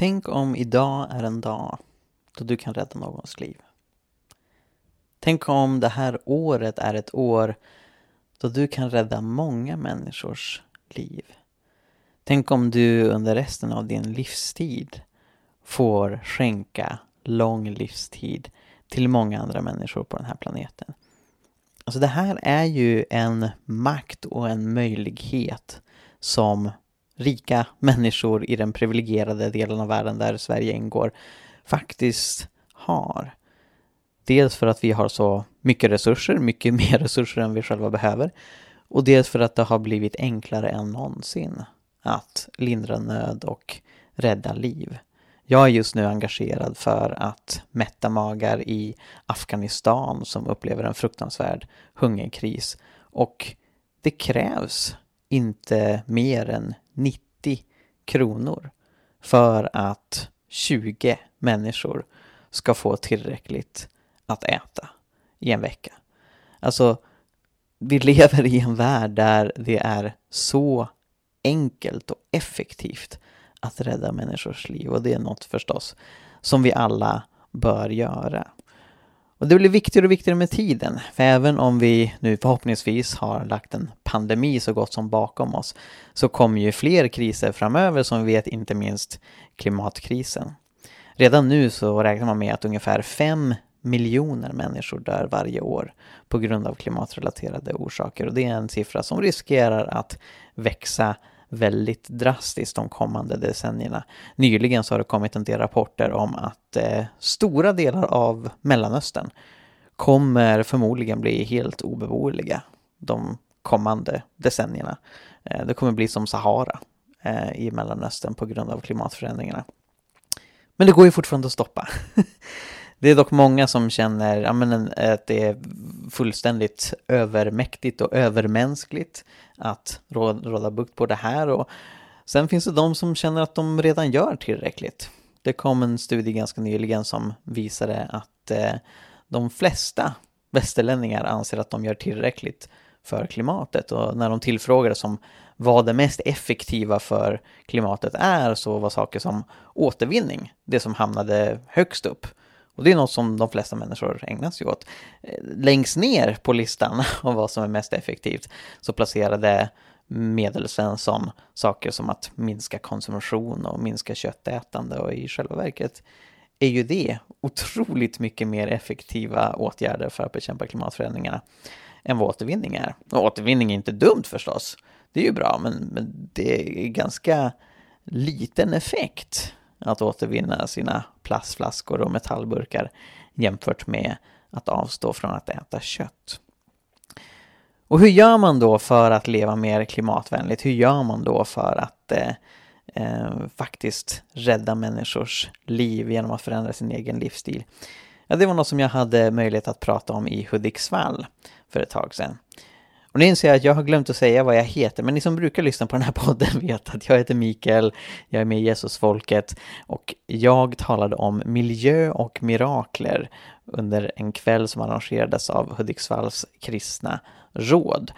Tänk om idag är en dag då du kan rädda någons liv. Tänk om det här året är ett år då du kan rädda många människors liv. Tänk om du under resten av din livstid får skänka lång livstid till många andra människor på den här planeten. Alltså det här är ju en makt och en möjlighet som rika människor i den privilegierade delen av världen där Sverige ingår faktiskt har. Dels för att vi har så mycket resurser, mycket mer resurser än vi själva behöver. Och dels för att det har blivit enklare än någonsin att lindra nöd och rädda liv. Jag är just nu engagerad för att mätta magar i Afghanistan som upplever en fruktansvärd hungerkris. Och det krävs inte mer än 90 kronor för att 20 människor ska få tillräckligt att äta i en vecka. Alltså, vi lever i en värld där det är så enkelt och effektivt att rädda människors liv och det är något förstås som vi alla bör göra. Och det blir viktigare och viktigare med tiden, för även om vi nu förhoppningsvis har lagt en pandemi så gott som bakom oss så kommer ju fler kriser framöver som vi vet, inte minst klimatkrisen. Redan nu så räknar man med att ungefär 5 miljoner människor dör varje år på grund av klimatrelaterade orsaker och det är en siffra som riskerar att växa väldigt drastiskt de kommande decennierna. Nyligen så har det kommit en del rapporter om att eh, stora delar av Mellanöstern kommer förmodligen bli helt obeboeliga de kommande decennierna. Eh, det kommer bli som Sahara eh, i Mellanöstern på grund av klimatförändringarna. Men det går ju fortfarande att stoppa. Det är dock många som känner ja, men, att det är fullständigt övermäktigt och övermänskligt att råda bukt på det här. Och sen finns det de som känner att de redan gör tillräckligt. Det kom en studie ganska nyligen som visade att eh, de flesta västerlänningar anser att de gör tillräckligt för klimatet och när de tillfrågades om vad det mest effektiva för klimatet är så var saker som återvinning det som hamnade högst upp. Och det är något som de flesta människor ägnar sig åt. Eh, längst ner på listan av vad som är mest effektivt så placerade Medelsvensson saker som att minska konsumtion och minska köttätande och i själva verket är ju det otroligt mycket mer effektiva åtgärder för att bekämpa klimatförändringarna än vad återvinning är. Och återvinning är inte dumt förstås. Det är ju bra, men, men det är ganska liten effekt att återvinna sina plastflaskor och metallburkar jämfört med att avstå från att äta kött. Och hur gör man då för att leva mer klimatvänligt? Hur gör man då för att eh, eh, faktiskt rädda människors liv genom att förändra sin egen livsstil? Ja, det var något som jag hade möjlighet att prata om i Hudiksvall för ett tag sedan. Och nu inser jag att jag har glömt att säga vad jag heter, men ni som brukar lyssna på den här podden vet att jag heter Mikael, jag är med i Jesusfolket och jag talade om miljö och mirakler under en kväll som arrangerades av Hudiksvalls kristna råd.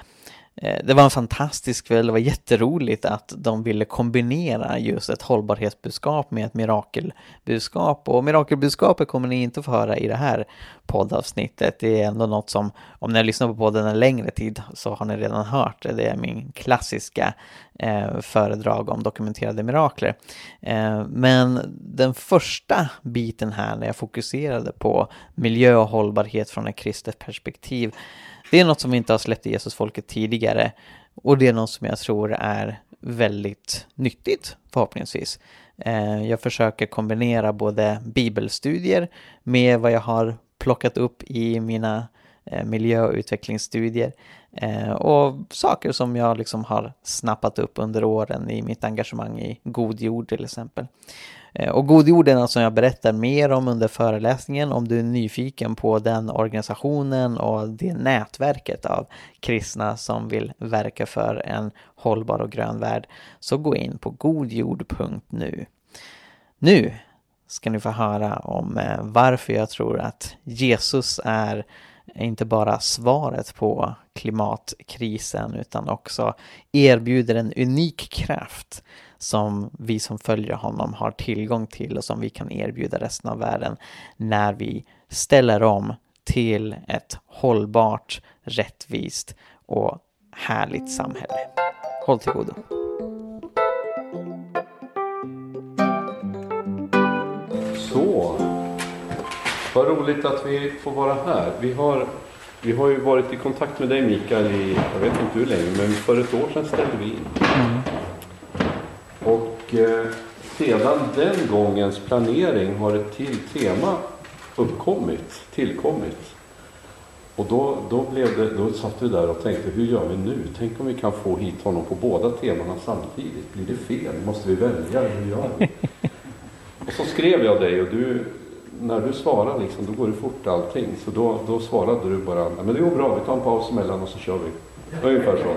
Eh, det var en fantastisk kväll, det var jätteroligt att de ville kombinera just ett hållbarhetsbudskap med ett mirakelbudskap. Och mirakelbudskapet kommer ni inte få höra i det här poddavsnittet. Det är ändå något som, om ni har lyssnat på podden en längre tid så har ni redan hört det. Det är min klassiska eh, föredrag om dokumenterade mirakler. Eh, men den första biten här när jag fokuserade på miljö och hållbarhet från ett kristet perspektiv det är något som vi inte har släppt i Jesusfolket tidigare och det är något som jag tror är väldigt nyttigt förhoppningsvis. Eh, jag försöker kombinera både bibelstudier med vad jag har plockat upp i mina eh, miljö och utvecklingsstudier eh, och saker som jag liksom har snappat upp under åren i mitt engagemang i God jord till exempel. Eh, och God jord är något som jag berättar mer om under föreläsningen om du är nyfiken på den organisationen och det nätverket av kristna som vill verka för en hållbar och grön värld. Så gå in på godjord.nu. Nu ska ni få höra om eh, varför jag tror att Jesus är inte bara svaret på klimatkrisen utan också erbjuder en unik kraft som vi som följer honom har tillgång till och som vi kan erbjuda resten av världen när vi ställer om till ett hållbart, rättvist och härligt samhälle. Håll till godo. Så, vad roligt att vi får vara här. Vi har, vi har ju varit i kontakt med dig Mikael i, jag vet inte hur länge, men för ett år sedan ställde vi in. Mm. Och eh, sedan den gångens planering har ett till tema uppkommit, tillkommit. Och då, då, blev det, då satt vi där och tänkte, hur gör vi nu? Tänk om vi kan få hit honom på båda temana samtidigt? Blir det fel? Måste vi välja? Hur gör vi? och så skrev jag dig och du, när du svarar liksom, då går det fort allting. Så då, då svarade du bara, men det går bra, vi tar en paus emellan och så kör vi. Ungefär så.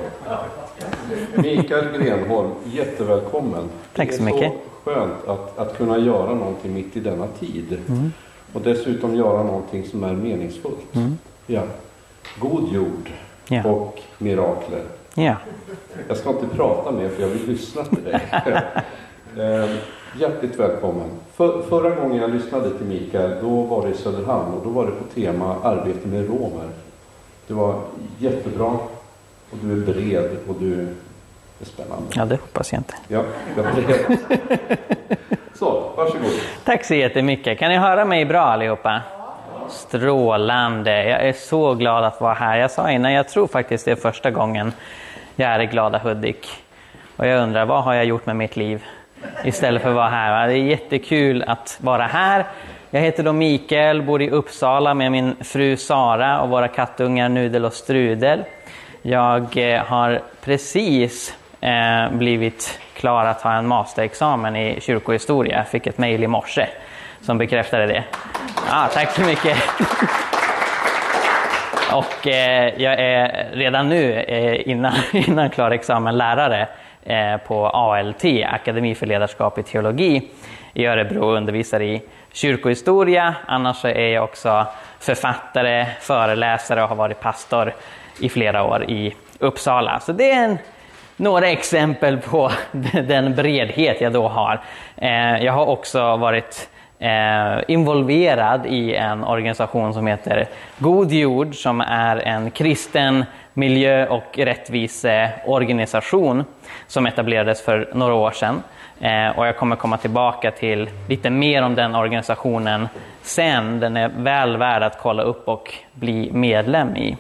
Mikael Grenholm, jättevälkommen. Tack så mycket. Det är så skönt att, att kunna göra någonting mitt i denna tid. Mm. Och dessutom göra någonting som är meningsfullt. Mm. Ja. God jord ja. och mirakler. Ja. Jag ska inte prata mer för jag vill lyssna till dig. eh, hjärtligt välkommen. För, förra gången jag lyssnade till Mikael, då var det i Söderhamn och då var det på tema arbete med romer. Det var jättebra och du är bred och du är spännande. Ja, det hoppas jag inte. Ja, jag är bred. Så, varsågod. Tack så jättemycket. Kan ni höra mig bra allihopa? Strålande. Jag är så glad att vara här. Jag sa innan, jag tror faktiskt det är första gången jag är i glada Hudik. Och jag undrar, vad har jag gjort med mitt liv istället för att vara här? Det är jättekul att vara här. Jag heter då Mikael, bor i Uppsala med min fru Sara och våra kattungar Nudel och Strudel. Jag eh, har precis eh, blivit klar att ta en masterexamen i kyrkohistoria. Jag fick ett mejl i morse som bekräftade det. Ja, tack så mycket. Och eh, jag är redan nu, eh, innan, innan klar examen, lärare eh, på ALT, Akademi för ledarskap i teologi, i Örebro och undervisar i kyrkohistoria. Annars är jag också författare, föreläsare och har varit pastor i flera år i Uppsala. Så det är en, några exempel på den bredhet jag då har. Eh, jag har också varit eh, involverad i en organisation som heter God Jord som är en kristen miljö och rättviseorganisation som etablerades för några år sedan. Eh, och jag kommer komma tillbaka till lite mer om den organisationen sen. Den är väl värd att kolla upp och bli medlem i.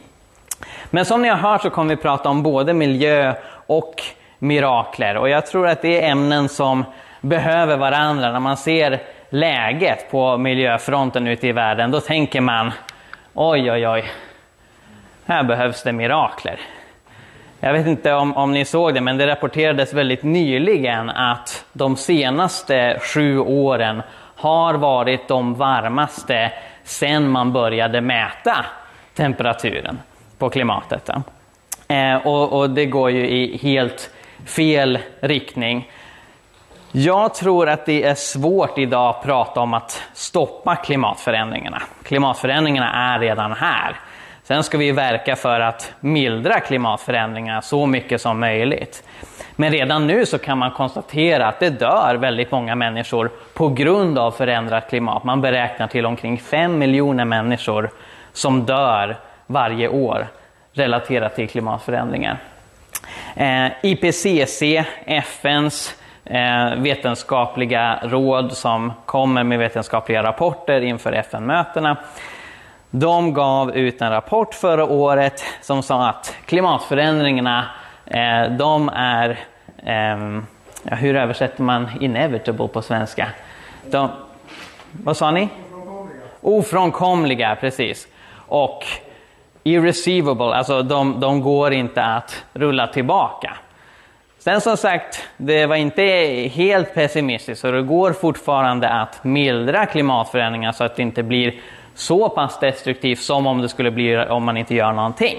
Men som ni har hört så kommer vi prata om både miljö och mirakler. Och jag tror att det är ämnen som behöver varandra. När man ser läget på miljöfronten ute i världen, då tänker man oj, oj, oj, här behövs det mirakler. Jag vet inte om, om ni såg det, men det rapporterades väldigt nyligen att de senaste sju åren har varit de varmaste sedan man började mäta temperaturen på klimatet. Eh, och, och, det går ju i helt fel riktning. Jag tror att det är svårt idag att prata om att stoppa klimatförändringarna. Klimatförändringarna är redan här. Sen ska vi verka för att mildra klimatförändringarna så mycket som möjligt. Men redan nu så kan man konstatera att det dör väldigt många människor på grund av förändrat klimat. Man beräknar till omkring 5 miljoner människor som dör varje år relaterat till klimatförändringar. Eh, IPCC, FNs eh, vetenskapliga råd som kommer med vetenskapliga rapporter inför FN-mötena. De gav ut en rapport förra året som sa att klimatförändringarna eh, de är, hur översätter man inevitable på svenska? De, vad sa ni? Ofrånkomliga. Ofrånkomliga, precis. Och irreceivable, alltså de, de går inte att rulla tillbaka. Sen som sagt, det var inte helt pessimistiskt, så det går fortfarande att mildra klimatförändringar så att det inte blir så pass destruktivt som om det skulle bli om man inte gör någonting.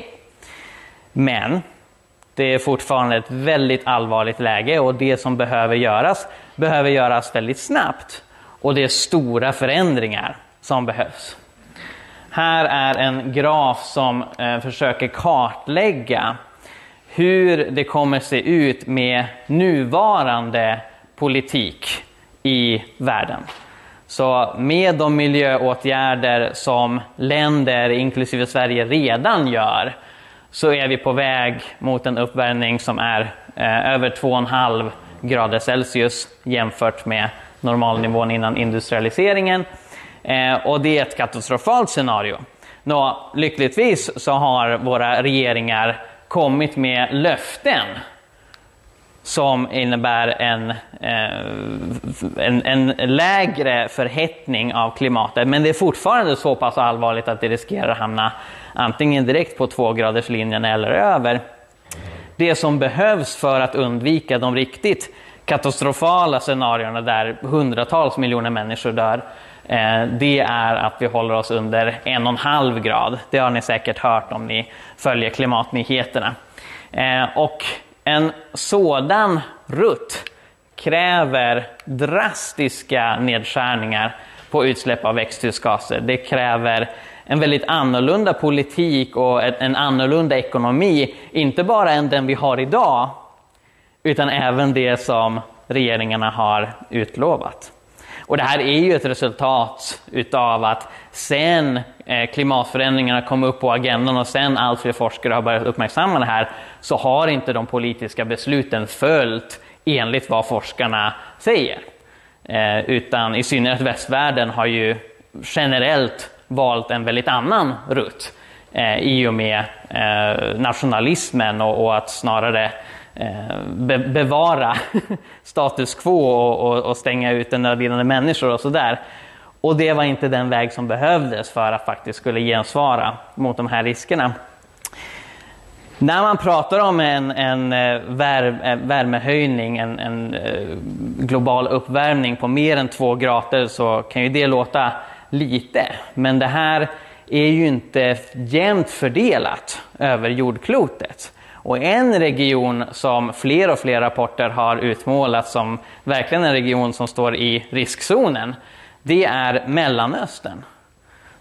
Men det är fortfarande ett väldigt allvarligt läge och det som behöver göras behöver göras väldigt snabbt. Och det är stora förändringar som behövs. Här är en graf som eh, försöker kartlägga hur det kommer se ut med nuvarande politik i världen. Så med de miljöåtgärder som länder, inklusive Sverige, redan gör så är vi på väg mot en uppvärmning som är eh, över 2,5 grader Celsius jämfört med normalnivån innan industrialiseringen. Eh, och det är ett katastrofalt scenario. Nå, lyckligtvis så har våra regeringar kommit med löften som innebär en, eh, en, en, lägre förhettning av klimatet. Men det är fortfarande så pass allvarligt att det riskerar att hamna antingen direkt på tvågraderslinjen eller över. Det som behövs för att undvika de riktigt katastrofala scenarierna där hundratals miljoner människor dör, Eh, det är att vi håller oss under en och en halv grad. Det har ni säkert hört om ni följer klimatnyheterna. Eh, och en sådan rutt kräver drastiska nedskärningar på utsläpp av växthusgaser. Det kräver en väldigt annorlunda politik och en annorlunda ekonomi, inte bara än den vi har idag, utan även det som regeringarna har utlovat. Och det här är ju ett resultat utav att sen eh, klimatförändringarna kom upp på agendan och sen allt fler forskare har börjat uppmärksamma det här så har inte de politiska besluten följt enligt vad forskarna säger. Eh, utan i synnerhet västvärlden har ju generellt valt en väldigt annan rutt eh, i och med nationalismen och att snarare Eh, be bevara status quo och, och, och stänga ut nödlidande människor och sådär. Och det var inte den väg som behövdes för att faktiskt skulle gensvara mot de här riskerna. När man pratar om en, en eh, eh, värmehöjning, en, en, global uppvärmning på mer än två grader så kan ju det låta lite. Men det här är ju inte jämnt fördelat över jordklotet. Och en region som fler och fler rapporter har utmålat som verkligen en region som står i riskzonen, det är Mellanöstern.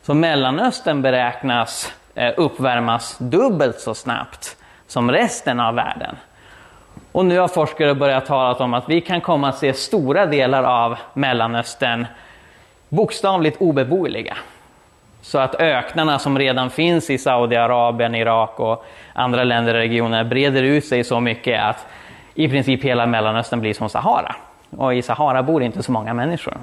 Så Mellanöstern beräknas eh, uppvärmas dubbelt så snabbt som resten av världen. Och nu har forskare börjat tala om att vi kan komma att se stora delar av Mellanöstern bokstavligt obeboeliga. Så att öknarna som redan finns i Saudiarabien, Irak och andra länder i regionen breder ut sig så mycket att i princip hela Mellanöstern blir som Sahara. Och i Sahara bor inte så många människor.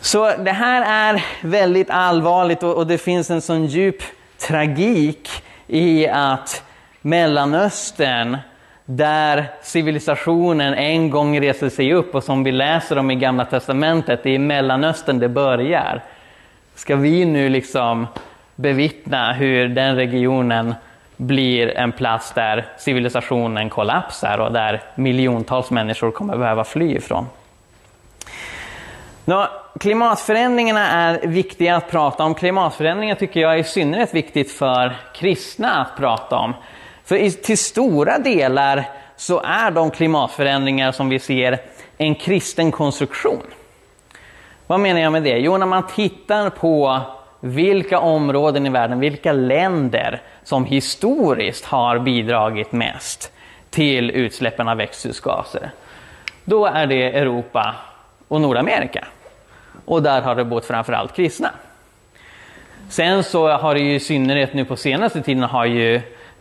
Så det här är väldigt allvarligt och, och det finns en sån djup tragik i att Mellanöstern, där civilisationen en gång reser sig upp och som vi läser om i Gamla Testamentet, det är i Mellanöstern det börjar. Ska vi nu liksom bevittna hur den regionen blir en plats där civilisationen kollapsar och där miljontals människor kommer behöva fly ifrån? Nå, klimatförändringarna är viktiga att prata om. Klimatförändringar tycker jag är i synnerhet viktigt för kristna att prata om. För till stora delar så är de klimatförändringar som vi ser en kristen konstruktion. Vad menar jag med det? Jo, när man tittar på vilka områden i världen, vilka länder som historiskt har bidragit mest till utsläppen av växthusgaser. Då är det Europa och Nordamerika. Och där har det bott framförallt kristna. Sen så har det ju i synnerhet nu på senaste tiden har ju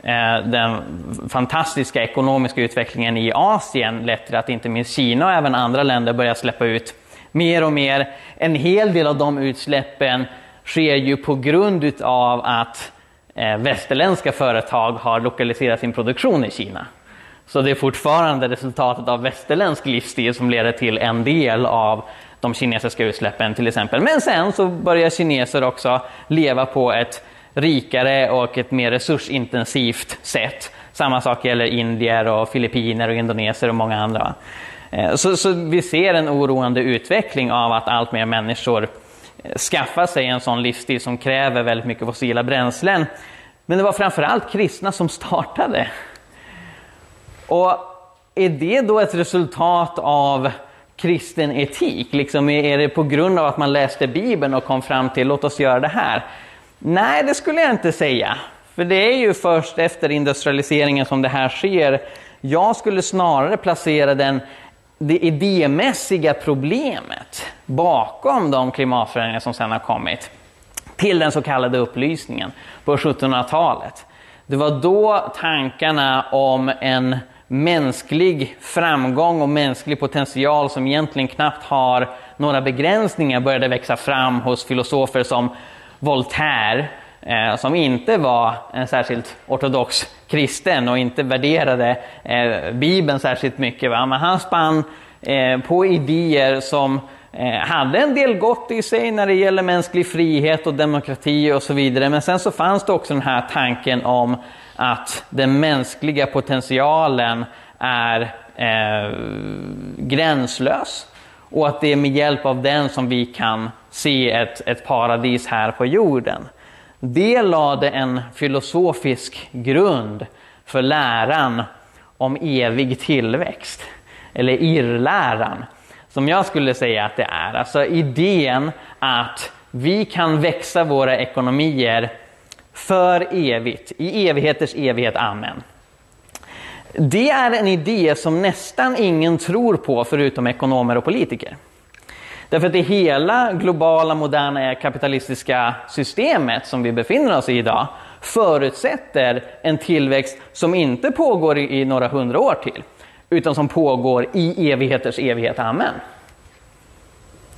eh, den fantastiska ekonomiska utvecklingen i Asien lett till att inte minst Kina och även andra länder börjar släppa ut mer och mer. En hel del av de utsläppen sker ju på grund av att eh, västerländska företag har lokaliserat sin produktion i Kina. Så det är fortfarande resultatet av västerländsk livsstil som leder till en del av de kinesiska utsläppen till exempel. Men sen så börjar kineser också leva på ett rikare och ett mer resursintensivt sätt. Samma sak gäller indier och filippiner och indoneser och många andra. Eh, så, så vi ser en oroande utveckling av att allt mer människor eh, skaffar sig en sån livsstil som kräver väldigt mycket fossila bränslen. Men det var framförallt kristna som startade. Och är det då ett resultat av kristen etik? Liksom, är det på grund av att man läste Bibeln och kom fram till låt oss göra det här? Nej, det skulle jag inte säga. För det är ju först efter industrialiseringen som det här sker. Jag skulle snarare placera den, det idémässiga problemet bakom de klimatförändringar som sedan har kommit till den så kallade upplysningen på 1700-talet. Det var då tankarna om en mänsklig framgång och mänsklig potential som egentligen knappt har några begränsningar började växa fram hos filosofer som Voltaire, eh, som inte var en särskilt ortodox kristen och inte värderade eh, Bibeln särskilt mycket. Va? Men han spann eh, på idéer som eh, hade en del gott i sig när det gäller mänsklig frihet och demokrati och så vidare. Men sen så fanns det också den här tanken om att den mänskliga potentialen är eh, gränslös och att det är med hjälp av den som vi kan se ett, ett paradis här på jorden. Det lade en filosofisk grund för läran om evig tillväxt, eller irrläran, som jag skulle säga att det är. Alltså idén att vi kan växa våra ekonomier för evigt, i evigheters evighet, amen. Det är en idé som nästan ingen tror på förutom ekonomer och politiker. Därför att det hela globala moderna kapitalistiska systemet som vi befinner oss i idag förutsätter en tillväxt som inte pågår i några hundra år till, utan som pågår i evigheters evighet, amen.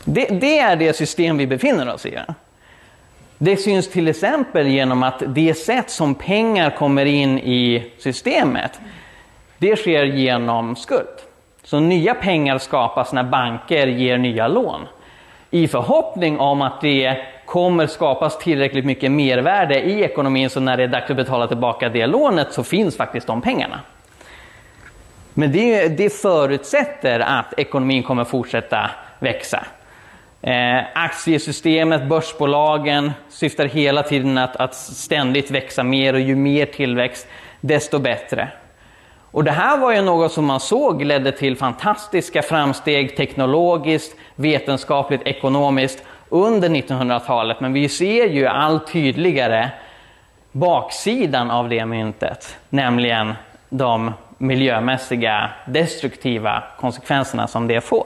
Det, det är det system vi befinner oss i. Det syns till exempel genom att det sätt som pengar kommer in i systemet, det sker genom skuld. Så nya pengar skapas när banker ger nya lån. I förhoppning om att det kommer skapas tillräckligt mycket mervärde i ekonomin så när det är dags att betala tillbaka det lånet så finns faktiskt de pengarna. Men det, det förutsätter att ekonomin kommer fortsätta växa. Eh, aktiesystemet, börsbolagen syftar hela tiden att, att ständigt växa mer och ju mer tillväxt desto bättre. Och det här var ju något som man såg ledde till fantastiska framsteg teknologiskt, vetenskapligt, ekonomiskt under 1900-talet. Men vi ser ju allt tydligare baksidan av det myntet, nämligen de miljömässiga destruktiva konsekvenserna som det får.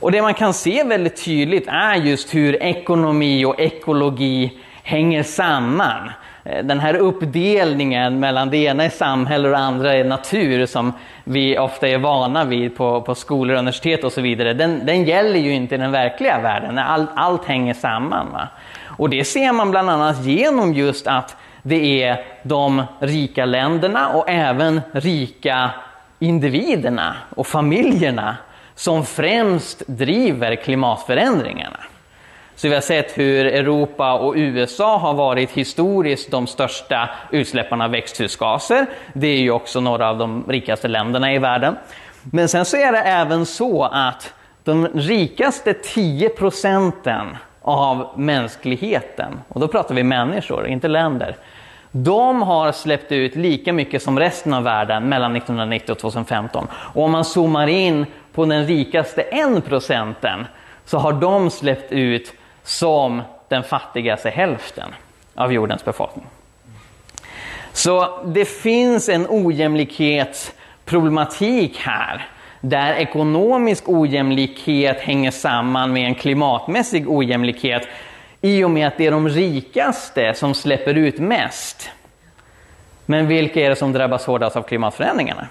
Och det man kan se väldigt tydligt är just hur ekonomi och ekologi hänger samman. Eh, den här uppdelningen mellan det ena är samhälle och det andra är natur som vi ofta är vana vid på, på skolor, universitet och så vidare. Den, den gäller ju inte i den verkliga världen. All, allt hänger samman. Va? Och det ser man bland annat genom just att det är de rika länderna och även rika individerna och familjerna som främst driver klimatförändringarna. Så vi har sett hur Europa och USA har varit historiskt de största utsläpparna av växthusgaser. Det är ju också några av de rikaste länderna i världen. Men sen så är det även så att de rikaste 10 procenten av mänskligheten, och då pratar vi människor, inte länder, de har släppt ut lika mycket som resten av världen mellan 1990 och 2015. Och om man zoomar in på den rikaste 1 procenten så har de släppt ut som den fattigaste hälften av jordens befolkning. Så det finns en ojämlikhetsproblematik här där ekonomisk ojämlikhet hänger samman med en klimatmässig ojämlikhet i och med att det är de rikaste som släpper ut mest. Men vilka är det som drabbas hårdast av klimatförändringarna?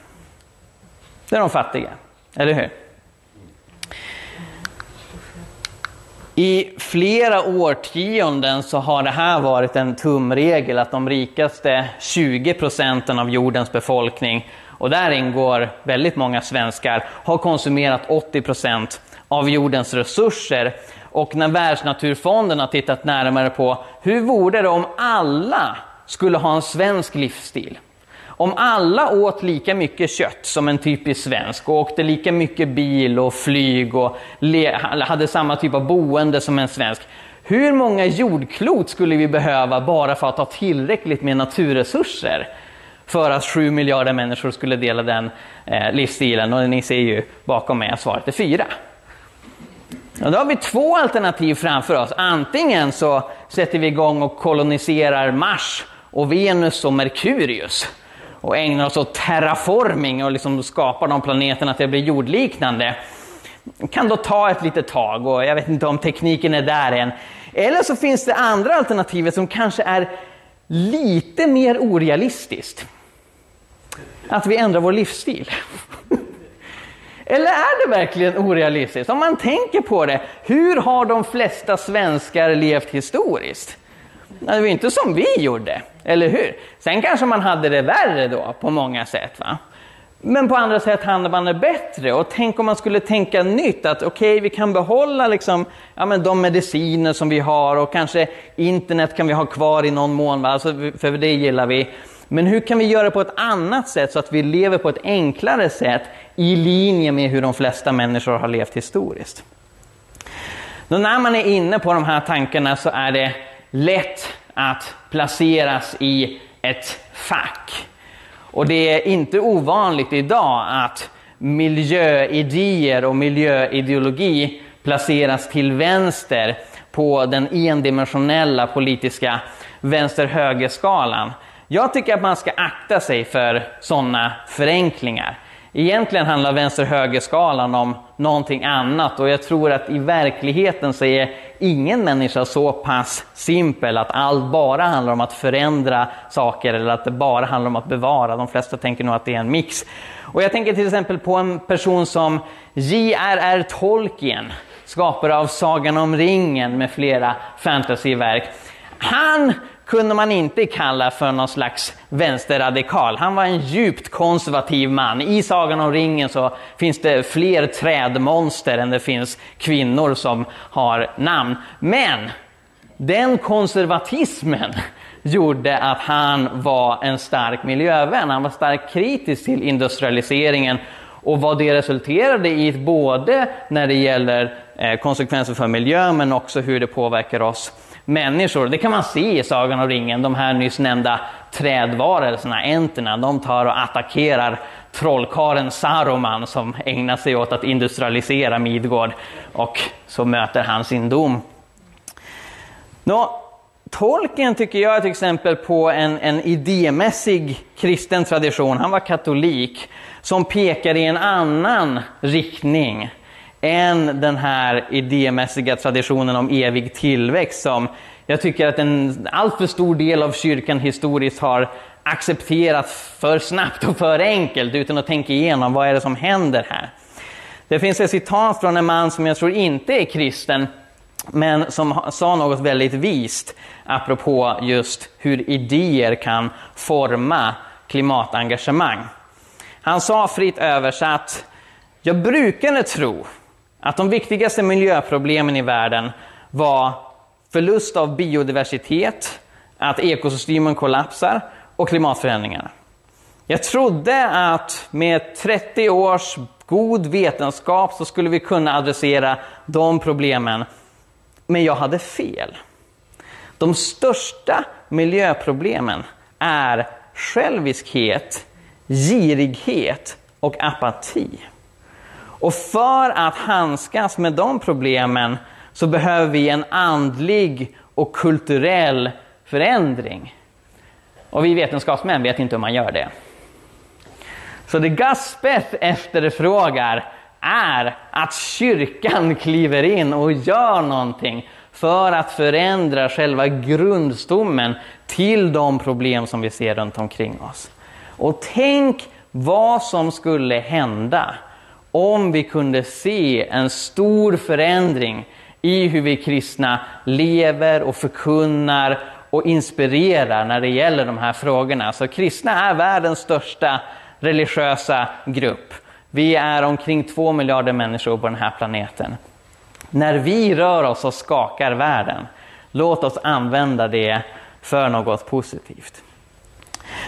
Det är de fattiga, eller hur? I flera årtionden så har det här varit en tumregel att de rikaste 20 procenten av jordens befolkning, och där ingår väldigt många svenskar, har konsumerat 80 procent av jordens resurser. Och när Världsnaturfonden har tittat närmare på hur vore det om alla skulle ha en svensk livsstil? Om alla åt lika mycket kött som en typisk svensk och åkte lika mycket bil och flyg och hade samma typ av boende som en svensk. Hur många jordklot skulle vi behöva bara för att ha tillräckligt med naturresurser? för att sju miljarder människor skulle dela den eh, livsstilen. Och ni ser ju bakom mig att svaret är fyra. Och då har vi två alternativ framför oss. Antingen så sätter vi igång och koloniserar Mars och Venus och Merkurius och ägnar oss åt terraforming och liksom skapar de planeterna till att bli jordliknande. Kan då ta ett litet tag och jag vet inte om tekniken är där än. Eller så finns det andra alternativet som kanske är lite mer orealistiskt. Att vi ändrar vår livsstil. Eller är det verkligen orealistiskt? Om man tänker på det, hur har de flesta svenskar levt historiskt? Det var inte som vi gjorde, eller hur? Sen kanske man hade det värre då på många sätt. Va? Men på andra sätt hade man det bättre. Och tänk om man skulle tänka nytt, att okej, okay, vi kan behålla liksom, ja, men de mediciner som vi har och kanske internet kan vi ha kvar i någon mån, va? Alltså, för det gillar vi. Men hur kan vi göra på ett annat sätt så att vi lever på ett enklare sätt i linje med hur de flesta människor har levt historiskt? Då när man är inne på de här tankarna så är det lätt att placeras i ett fack. Och det är inte ovanligt idag att miljöidéer och miljöideologi placeras till vänster på den endimensionella politiska vänster-höger-skalan. Jag tycker att man ska akta sig för sådana förenklingar. Egentligen handlar vänster-höger-skalan om någonting annat och jag tror att i verkligheten så är ingen människa så pass simpel att allt bara handlar om att förändra saker eller att det bara handlar om att bevara. De flesta tänker nog att det är en mix. Och jag tänker till exempel på en person som J.R.R. Tolkien, skapare av Sagan om ringen med flera fantasyverk. Han kunde man inte kalla för någon slags vänsterradikal. Han var en djupt konservativ man. I Sagan om ringen så finns det fler trädmonster än det finns kvinnor som har namn. Men den konservatismen gjorde att han var en stark miljövän. Han var starkt kritisk till industrialiseringen och vad det resulterade i både när det gäller eh, konsekvenser för miljön men också hur det påverkar oss människor. Det kan man se i Sagan om ringen, de här nyss nämnda trädvarelserna, enterna, de tar och attackerar trollkaren Saruman som ägnar sig åt att industrialisera Midgård och så möter han sin dom. Nå, Tolkien tycker jag är ett exempel på en, en idémässig kristen tradition. Han var katolik som pekar i en annan riktning än den här idémässiga traditionen om evig tillväxt som jag tycker att en alltför stor del av kyrkan historiskt har accepterat för snabbt och för enkelt utan att tänka igenom vad är det som händer här. Det finns ett citat från en man som jag tror inte är kristen men som sa något väldigt vist apropå just hur idéer kan forma klimatengagemang. Han sa fritt översatt, jag brukade tro att de viktigaste miljöproblemen i världen var förlust av biodiversitet, att ekosystemen kollapsar och klimatförändringarna. Jag trodde att med 30 års god vetenskap så skulle vi kunna adressera de problemen. Men jag hade fel. De största miljöproblemen är själviskhet, girighet och apati. Och för att handskas med de problemen så behöver vi en andlig och kulturell förändring. Och vi vetenskapsmän vet inte hur man gör det. Så det Gaspeth efterfrågar är att kyrkan kliver in och gör någonting för att förändra själva grundstommen till de problem som vi ser runt omkring oss. Och tänk vad som skulle hända om vi kunde se en stor förändring i hur vi kristna lever och förkunnar och inspirerar när det gäller de här frågorna. Så kristna är världens största religiösa grupp. Vi är omkring två miljarder människor på den här planeten. När vi rör oss och skakar världen, låt oss använda det för något positivt.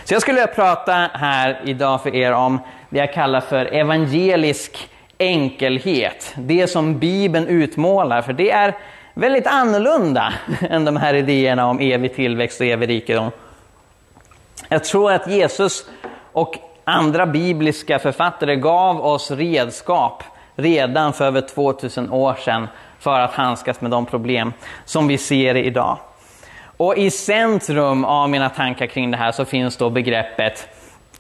Så jag skulle vilja prata här idag för er om det jag kallar för evangelisk enkelhet. Det som Bibeln utmålar, för det är väldigt annorlunda än de här idéerna om evig tillväxt och evig rikedom. Jag tror att Jesus och andra bibliska författare gav oss redskap redan för över 2000 år sedan för att handskas med de problem som vi ser idag. Och i centrum av mina tankar kring det här så finns då begreppet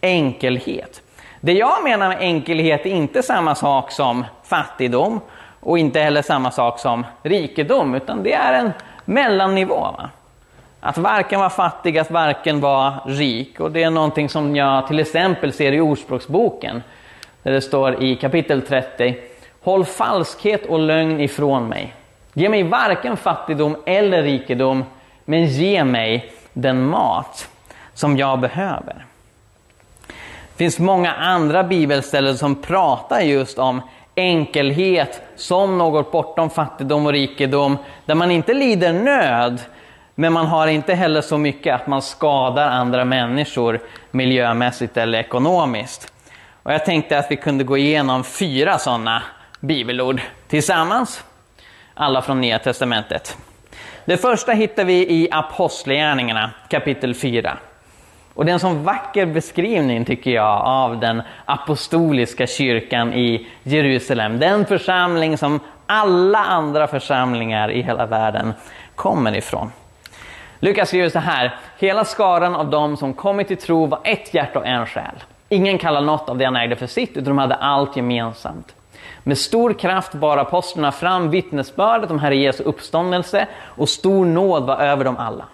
enkelhet. Det jag menar med enkelhet är inte samma sak som fattigdom och inte heller samma sak som rikedom, utan det är en mellannivå. Va? Att varken vara fattig, att varken vara rik. Och det är någonting som jag till exempel ser i Ordspråksboken, där det står i kapitel 30 Håll falskhet och lögn ifrån mig. Ge mig varken fattigdom eller rikedom, men ge mig den mat som jag behöver. Det finns många andra bibelställen som pratar just om enkelhet som något bortom fattigdom och rikedom, där man inte lider nöd, men man har inte heller så mycket att man skadar andra människor miljömässigt eller ekonomiskt. Och jag tänkte att vi kunde gå igenom fyra sådana bibelord tillsammans. Alla från Nya Testamentet. Det första hittar vi i Apostlagärningarna kapitel 4. Och det är en sån vacker beskrivning tycker jag av den apostoliska kyrkan i Jerusalem. Den församling som alla andra församlingar i hela världen kommer ifrån. Lukas skriver så här, hela skaran av dem som kommit till tro var ett hjärta och en själ. Ingen kallade något av det han ägde för sitt, utan de hade allt gemensamt. Med stor kraft bar apostlarna fram vittnesbördet om Herre Jesu uppståndelse och stor nåd var över dem alla.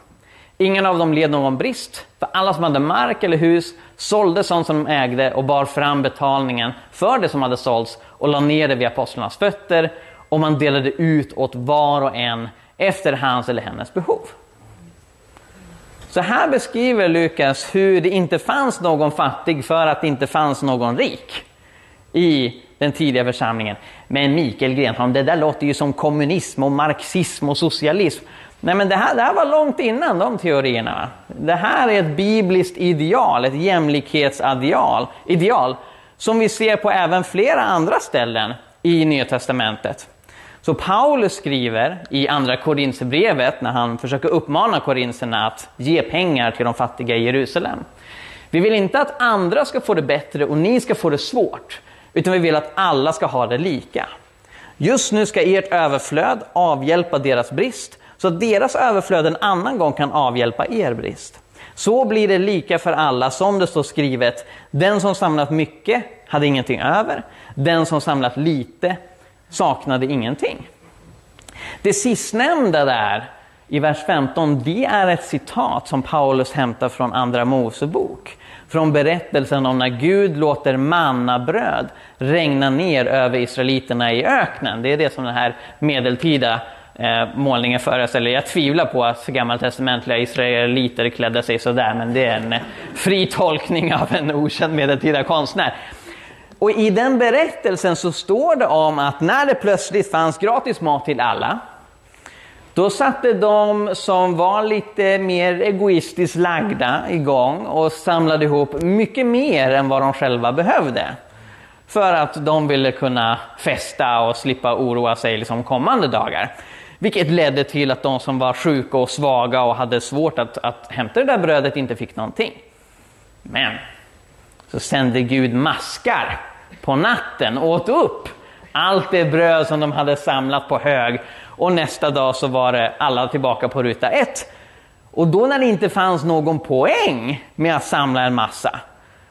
Ingen av dem led någon brist, för alla som hade mark eller hus sålde sånt som de ägde och bar fram betalningen för det som hade sålts och lade ner det vid apostlarnas fötter och man delade ut åt var och en efter hans eller hennes behov. Så här beskriver Lukas hur det inte fanns någon fattig för att det inte fanns någon rik i den tidiga församlingen. Men Mikael Grenholm, det där låter ju som kommunism och marxism och socialism. Nej men det här, det här var långt innan de teorierna. Det här är ett bibliskt ideal, ett jämlikhetsideal ideal, som vi ser på även flera andra ställen i Nya Testamentet. Så Paulus skriver i andra Korinthierbrevet när han försöker uppmana korinserna att ge pengar till de fattiga i Jerusalem. Vi vill inte att andra ska få det bättre och ni ska få det svårt, utan vi vill att alla ska ha det lika. Just nu ska ert överflöd avhjälpa deras brist, så att deras överflöd en annan gång kan avhjälpa er brist. Så blir det lika för alla, som det står skrivet, den som samlat mycket hade ingenting över, den som samlat lite saknade ingenting. Det sistnämnda där i vers 15, det är ett citat som Paulus hämtar från Andra Mosebok. Från berättelsen om när Gud låter mannabröd regna ner över israeliterna i öknen. Det är det som den här medeltida eh, målningen föreställer. Jag tvivlar på att gammaltestamentliga israeliter klädde sig sådär, men det är en eh, fri tolkning av en okänd medeltida konstnär. Och i den berättelsen så står det om att när det plötsligt fanns gratis mat till alla, då satte de som var lite mer egoistiskt lagda igång och samlade ihop mycket mer än vad de själva behövde. För att de ville kunna festa och slippa oroa sig liksom kommande dagar. Vilket ledde till att de som var sjuka och svaga och hade svårt att, att hämta det där brödet inte fick någonting. Men så sände Gud maskar på natten och åt upp allt det bröd som de hade samlat på hög. Och nästa dag så var det alla tillbaka på ruta ett. Och då när det inte fanns någon poäng med att samla en massa,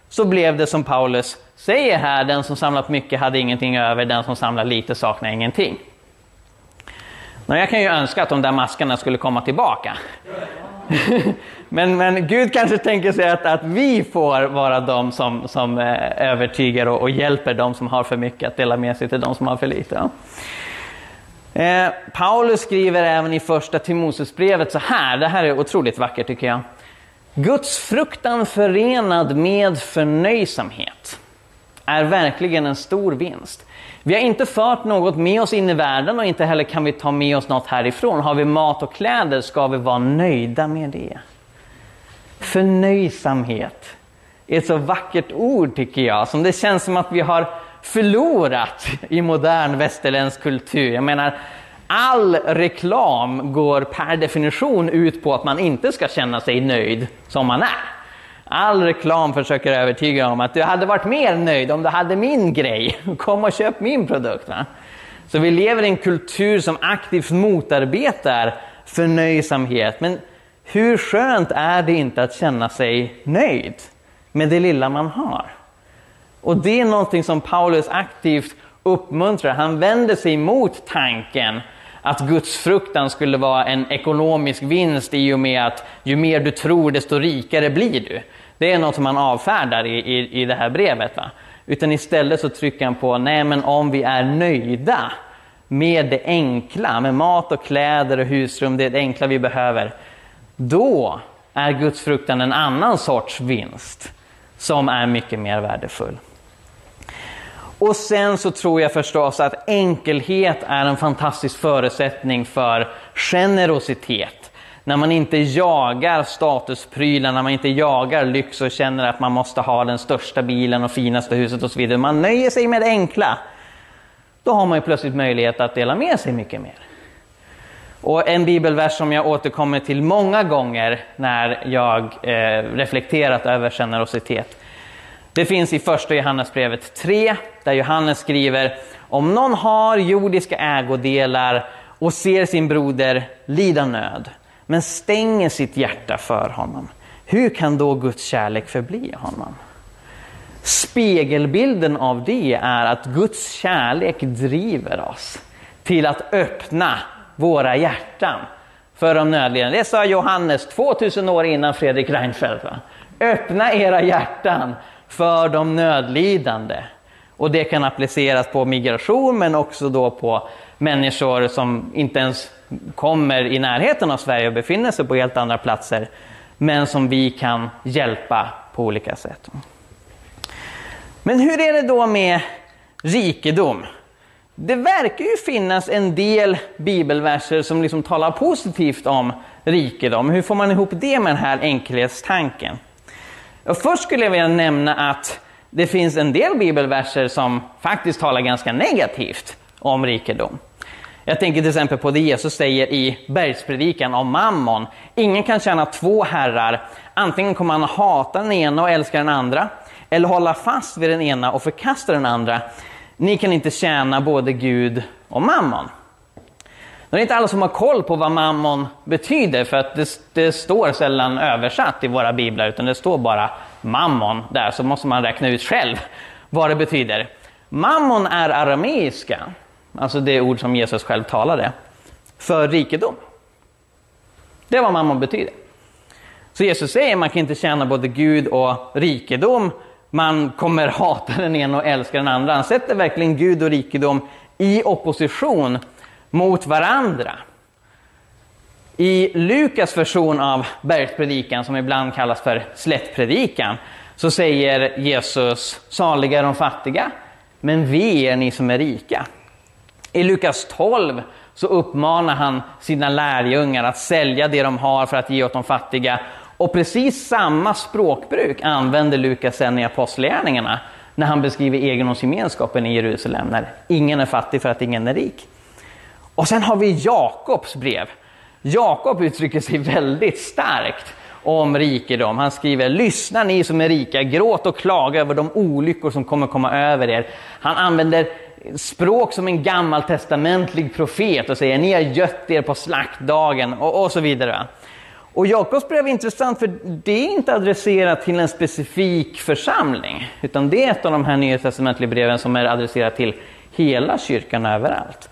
så blev det som Paulus säger här, den som samlat mycket hade ingenting över, den som samlat lite saknar ingenting. Men jag kan ju önska att de där maskarna skulle komma tillbaka. men, men Gud kanske tänker sig att, att vi får vara de som, som eh, övertygar och, och, hjälper de som har för mycket att dela med sig till de som har för lite. Ja. Eh, Paulus skriver även i första Timoteusbrevet så här, det här är otroligt vackert tycker jag. Guds fruktan förenad med förnöjsamhet är verkligen en stor vinst. Vi har inte fört något med oss in i världen och inte heller kan vi ta med oss något härifrån. Har vi mat och kläder ska vi vara nöjda med det. Förnöjsamhet är ett så vackert ord tycker jag, som det känns som att vi har förlorat i modern västerländsk kultur. Jag menar, all reklam går per definition ut på att man inte ska känna sig nöjd som man är. All reklam försöker övertyga om att du hade varit mer nöjd om du hade min grej. Kom och köp min produkt. Va? Så vi lever i en kultur som aktivt motarbetar förnöjsamhet. Men hur skönt är det inte att känna sig nöjd med det lilla man har? Och det är någonting som Paulus aktivt uppmuntrar. Han vänder sig mot tanken att Guds fruktan skulle vara en ekonomisk vinst i och med att ju mer du tror desto rikare blir du. Det är något som han avfärdar i, i, i det här brevet. Va? Utan istället så trycker han på, nej men om vi är nöjda med det enkla, med mat och kläder och husrum, det enkla vi behöver. Då är Guds fruktan en annan sorts vinst som är mycket mer värdefull. Och sen så tror jag förstås att enkelhet är en fantastisk förutsättning för generositet. När man inte jagar statusprylar, när man inte jagar lyx och känner att man måste ha den största bilen och finaste huset och så vidare. Man nöjer sig med det enkla. Då har man ju plötsligt möjlighet att dela med sig mycket mer. Och en bibelvers som jag återkommer till många gånger när jag eh, reflekterat över generositet det finns i första Johannesbrevet 3, där Johannes skriver om någon har jordiska ägodelar och ser sin broder lida nöd, men stänger sitt hjärta för honom. Hur kan då Guds kärlek förbli honom? Spegelbilden av det är att Guds kärlek driver oss till att öppna våra hjärtan för de nödlidande. Det sa Johannes 2000 år innan Fredrik Reinfeldt. Va? Öppna era hjärtan för de nödlidande. Och det kan appliceras på migration men också då på människor som inte ens kommer i närheten av Sverige och befinner sig på helt andra platser. Men som vi kan hjälpa på olika sätt. Men hur är det då med rikedom? Det verkar ju finnas en del bibelverser som liksom talar positivt om rikedom. Hur får man ihop det med den här enkelhetstanken? Och först skulle jag vilja nämna att det finns en del bibelverser som faktiskt talar ganska negativt om rikedom. Jag tänker till exempel på det Jesus säger i bergspredikan om mammon. Ingen kan tjäna två herrar. Antingen kommer man hata den ena och älska den andra, eller hålla fast vid den ena och förkasta den andra. Ni kan inte tjäna både Gud och mammon. Det är inte alla som har koll på vad mammon betyder, för att det, det, står sällan översatt i våra biblar, utan det står bara mammon där, så måste man räkna ut själv vad det betyder. Mammon är arameiska, alltså det ord som Jesus själv talade, för rikedom. Det är vad mammon betyder. Så Jesus säger att man kan inte tjäna både Gud och rikedom, man kommer hata den ena och älska den andra. Han sätter verkligen Gud och rikedom i opposition mot varandra. I Lukas version av bergspredikan, som ibland kallas för slättpredikan, så säger Jesus saliga de fattiga, men vi är ni som är rika. I Lukas 12 så uppmanar han sina lärjungar att sälja det de har för att ge åt de fattiga. Och precis samma språkbruk använder Lukas sen i Apostlagärningarna när han beskriver egendomsgemenskapen i Jerusalem, när ingen är fattig för att ingen är rik. Och sen har vi Jakobs brev. Jakob uttrycker sig väldigt starkt om rikedom. Han skriver, lyssna ni som är rika, gråt och klaga över de olyckor som kommer komma över er. Han använder språk som en gammaltestamentlig profet och säger, ni har gött er på slaktdagen och, och så vidare. Och Jakobs brev är intressant för det är inte adresserat till en specifik församling, utan det är ett av de här nya testamentliga breven som är adresserat till hela kyrkan överallt.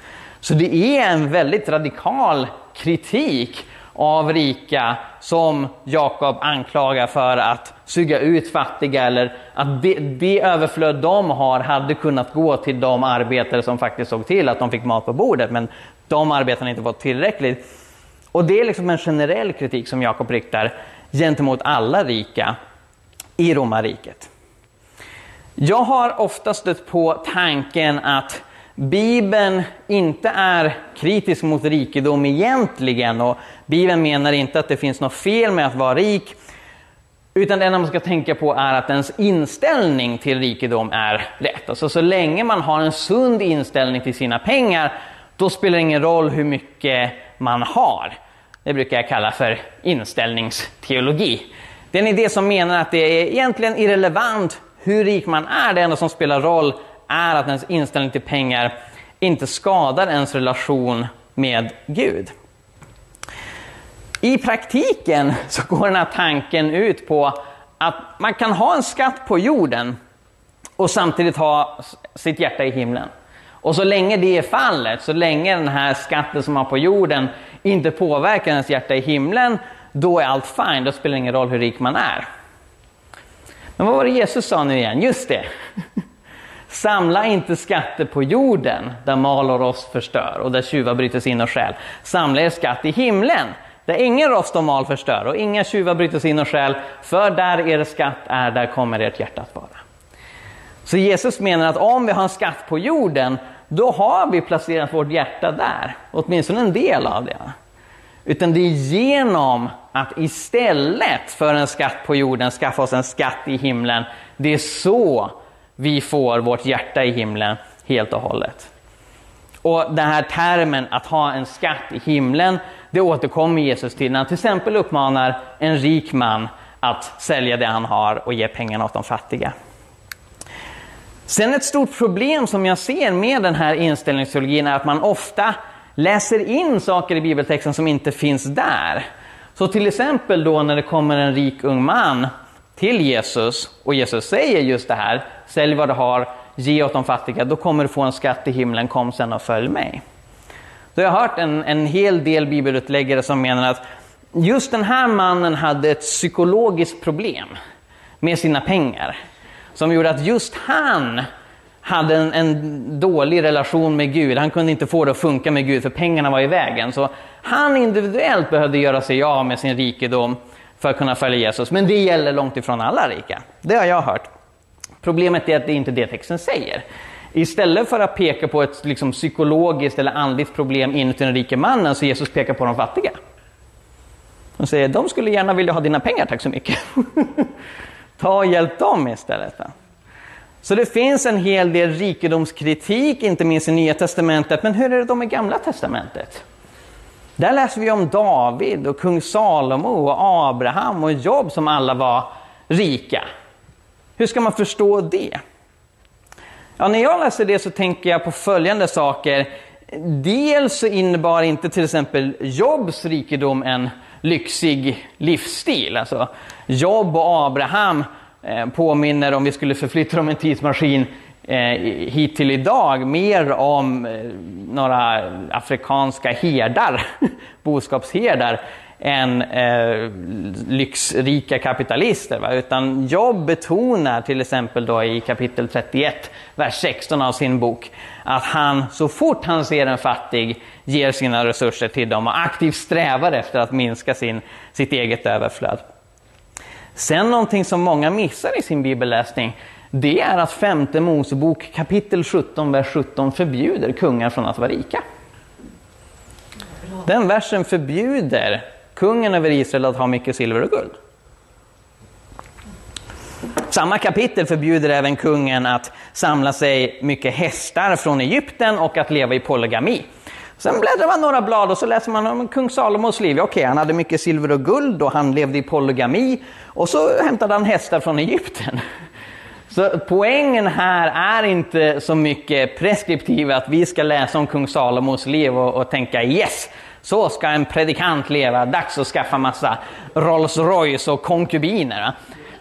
Så det är en väldigt radikal kritik av rika som Jakob anklagar för att suga ut fattiga eller att det, det överflöd de har hade kunnat gå till de arbetare som faktiskt såg till att de fick mat på bordet men de arbetarna inte fått tillräckligt. Och det är liksom en generell kritik som Jakob riktar gentemot alla rika i romarriket. Jag har ofta stött på tanken att Bibeln inte är kritisk mot rikedom egentligen och Bibeln menar inte att det finns något fel med att vara rik. Utan det enda man ska tänka på är att ens inställning till rikedom är rätt. Alltså så länge man har en sund inställning till sina pengar, då spelar det ingen roll hur mycket man har. Det brukar jag kalla för inställningsteologi. Det är en idé som menar att det är egentligen irrelevant hur rik man är. Det enda som spelar roll är att ens inställning till pengar inte skadar ens relation med Gud. I praktiken så går den här tanken ut på att man kan ha en skatt på jorden och samtidigt ha sitt hjärta i himlen. Och så länge det är fallet, så länge den här skatten som man har på jorden inte påverkar ens hjärta i himlen, då är allt fine, då spelar det ingen roll hur rik man är. Men vad var det Jesus sa nu igen? Just det! Samla inte skatter på jorden där mal och rost förstör och där tjuvar bryter sig in och stjäl. Samla er skatt i himlen där ingen rost och mal förstör och inga tjuvar bryter sig in och stjäl. För där er skatt är, där kommer ert hjärta att vara. Så Jesus menar att om vi har en skatt på jorden, då har vi placerat vårt hjärta där. Åtminstone en del av det. Utan det är genom att istället för en skatt på jorden skaffa oss en skatt i himlen. Det är så vi får vårt hjärta i himlen helt och hållet. Och den här termen att ha en skatt i himlen, det återkommer Jesus till när han till exempel uppmanar en rik man att sälja det han har och ge pengarna åt de fattiga. Sen ett stort problem som jag ser med den här inställningsteologin är att man ofta läser in saker i bibeltexten som inte finns där. Så till exempel då när det kommer en rik ung man till Jesus och Jesus säger just det här, sälj vad du har, ge åt de fattiga, då kommer du få en skatt i himlen, kom sen och följ mig. Så jag har hört en, en hel del bibelutläggare som menar att just den här mannen hade ett psykologiskt problem med sina pengar. Som gjorde att just han hade en, en, dålig relation med Gud. Han kunde inte få det att funka med Gud för pengarna var i vägen. Så han individuellt behövde göra sig av med sin rikedom för att kunna följa Jesus. Men det gäller långt ifrån alla rika. Det har jag hört. Problemet är att det inte är det texten säger. Istället för att peka på ett liksom, psykologiskt eller andligt problem inuti den rike mannen så Jesus pekar på de fattiga. Han säger de skulle gärna vilja ha dina pengar, tack så mycket. Ta och hjälp dem istället. Då. Så det finns en hel del rikedomskritik, inte minst i Nya Testamentet. Men hur är det då med Gamla Testamentet? Där läser vi om David och kung Salomo och Abraham och Job som alla var rika. Hur ska man förstå det? Ja, när jag läser det så tänker jag på följande saker. Dels så innebar inte till exempel Jobs rikedom en lyxig livsstil. Alltså, Job och Abraham eh, påminner, om vi skulle förflytta dem en tidsmaskin eh, hit till idag, mer om eh, några afrikanska herdar, boskapsherdar, än eh, lyxrika kapitalister. Va? Utan Job betonar till exempel då i kapitel 31, vers 16 av sin bok, att han så fort han ser en fattig ger sina resurser till dem och aktivt strävar efter att minska sin, sitt eget överflöd. Sen någonting som många missar i sin bibelläsning, det är att femte Mosebok kapitel 17, vers 17 förbjuder kungar från att vara rika. Den versen förbjuder kungen över Israel att ha mycket silver och guld. Samma kapitel förbjuder även kungen att samla sig mycket hästar från Egypten och att leva i polygami. Sen bläddrar man några blad och så läser man om kung Salomos liv. Okej, han hade mycket silver och guld och han levde i polygami. Och så hämtade han hästar från Egypten. Så poängen här är inte så mycket preskriptiv att vi ska läsa om kung Salomos liv och, och tänka yes, så ska en predikant leva, dags att skaffa massa Rolls Royce och konkubiner.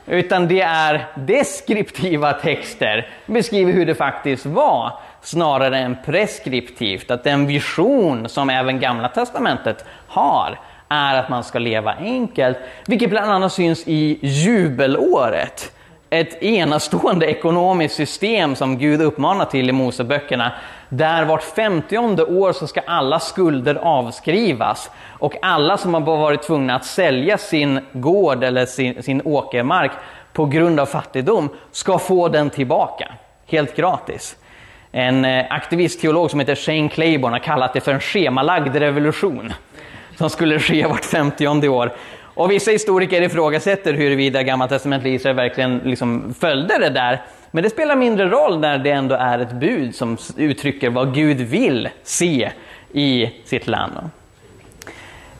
Utan det är deskriptiva texter, beskriver hur det faktiskt var, snarare än preskriptivt. Att den vision som även Gamla Testamentet har, är att man ska leva enkelt, vilket bland annat syns i jubelåret ett enastående ekonomiskt system som Gud uppmanar till i Moseböckerna. Där vart femtionde år så ska alla skulder avskrivas och alla som har varit tvungna att sälja sin gård eller sin, sin åkermark på grund av fattigdom ska få den tillbaka, helt gratis. En eh, aktivistteolog som heter Shane Claiborne har kallat det för en schemalagd revolution som skulle ske vart femtionde år. Och vissa historiker ifrågasätter huruvida gammaltestamentliga Israel verkligen liksom följde det där. Men det spelar mindre roll när det ändå är ett bud som uttrycker vad Gud vill se i sitt land.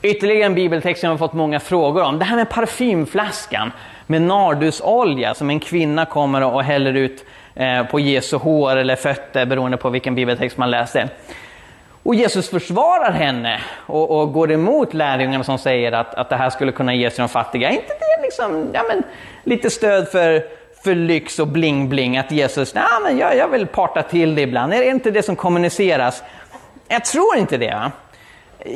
Ytterligare en bibeltext som jag har fått många frågor om. Det här med parfymflaskan med nardusolja som en kvinna kommer och häller ut eh, på Jesu hår eller fötter beroende på vilken bibeltext man läser. Och Jesus försvarar henne och, och går emot lärjungarna som säger att, att det här skulle kunna ges till de fattiga. Är inte det liksom, ja, men, lite stöd för, för lyx och bling-bling? Att Jesus, nej men jag, jag vill parta till det ibland. Är det inte det som kommuniceras? Jag tror inte det. Va?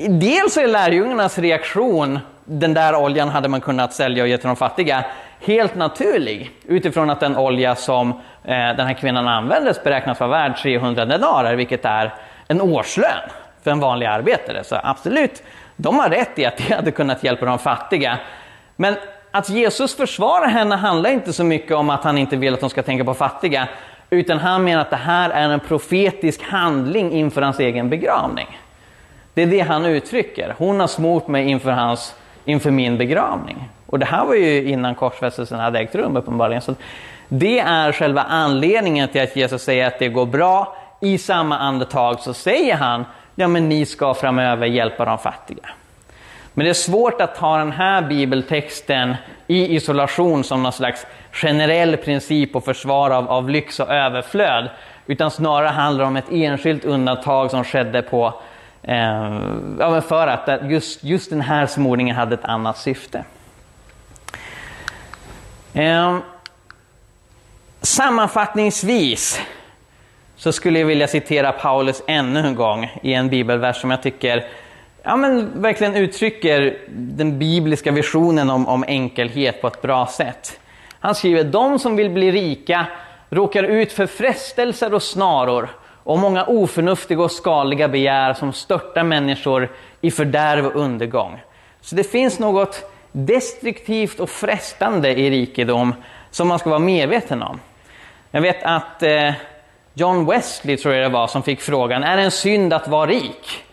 Dels är lärjungarnas reaktion, den där oljan hade man kunnat sälja och ge till de fattiga, helt naturlig. Utifrån att den olja som eh, den här kvinnan användes beräknas vara värd 300 denarer, vilket är en årslön för en vanlig arbetare. Så absolut, de har rätt i att det hade kunnat hjälpa de fattiga. Men att Jesus försvarar henne handlar inte så mycket om att han inte vill att de ska tänka på fattiga, utan han menar att det här är en profetisk handling inför hans egen begravning. Det är det han uttrycker. Hon har smort mig inför, hans, inför min begravning. Och det här var ju innan korsfästelsen hade ägt rum uppenbarligen. Så det är själva anledningen till att Jesus säger att det går bra. I samma andetag så säger han, ja men ni ska framöver hjälpa de fattiga. Men det är svårt att ta den här bibeltexten i isolation som någon slags generell princip och försvar av, av lyx och överflöd. Utan snarare handlar det om ett enskilt undantag som skedde på, eh, för att just, just den här smordningen hade ett annat syfte. Eh, sammanfattningsvis så skulle jag vilja citera Paulus ännu en gång i en bibelvers som jag tycker ja, men verkligen uttrycker den bibliska visionen om, om enkelhet på ett bra sätt. Han skriver, de som vill bli rika råkar ut för frestelser och snaror och många oförnuftiga och skadliga begär som störtar människor i fördärv och undergång. Så det finns något destruktivt och frestande i rikedom som man ska vara medveten om. Jag vet att eh, John Wesley, tror jag det var, som fick frågan, är det en synd att vara rik?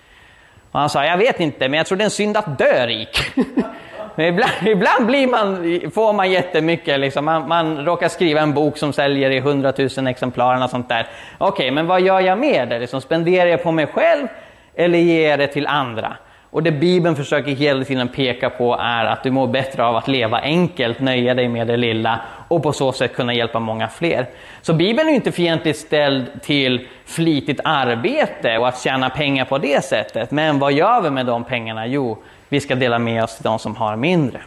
Och han sa, jag vet inte, men jag tror det är en synd att dö rik. men ibland, ibland blir man, får man jättemycket, liksom. man, man råkar skriva en bok som säljer i hundratusen exemplar och sånt där. Okej, okay, men vad gör jag med det? Liksom, spenderar jag på mig själv eller ger jag det till andra? Och det Bibeln försöker hela tiden peka på är att du mår bättre av att leva enkelt, nöja dig med det lilla och på så sätt kunna hjälpa många fler. Så Bibeln är inte fientligt ställd till flitigt arbete och att tjäna pengar på det sättet. Men vad gör vi med de pengarna? Jo, vi ska dela med oss till de som har mindre.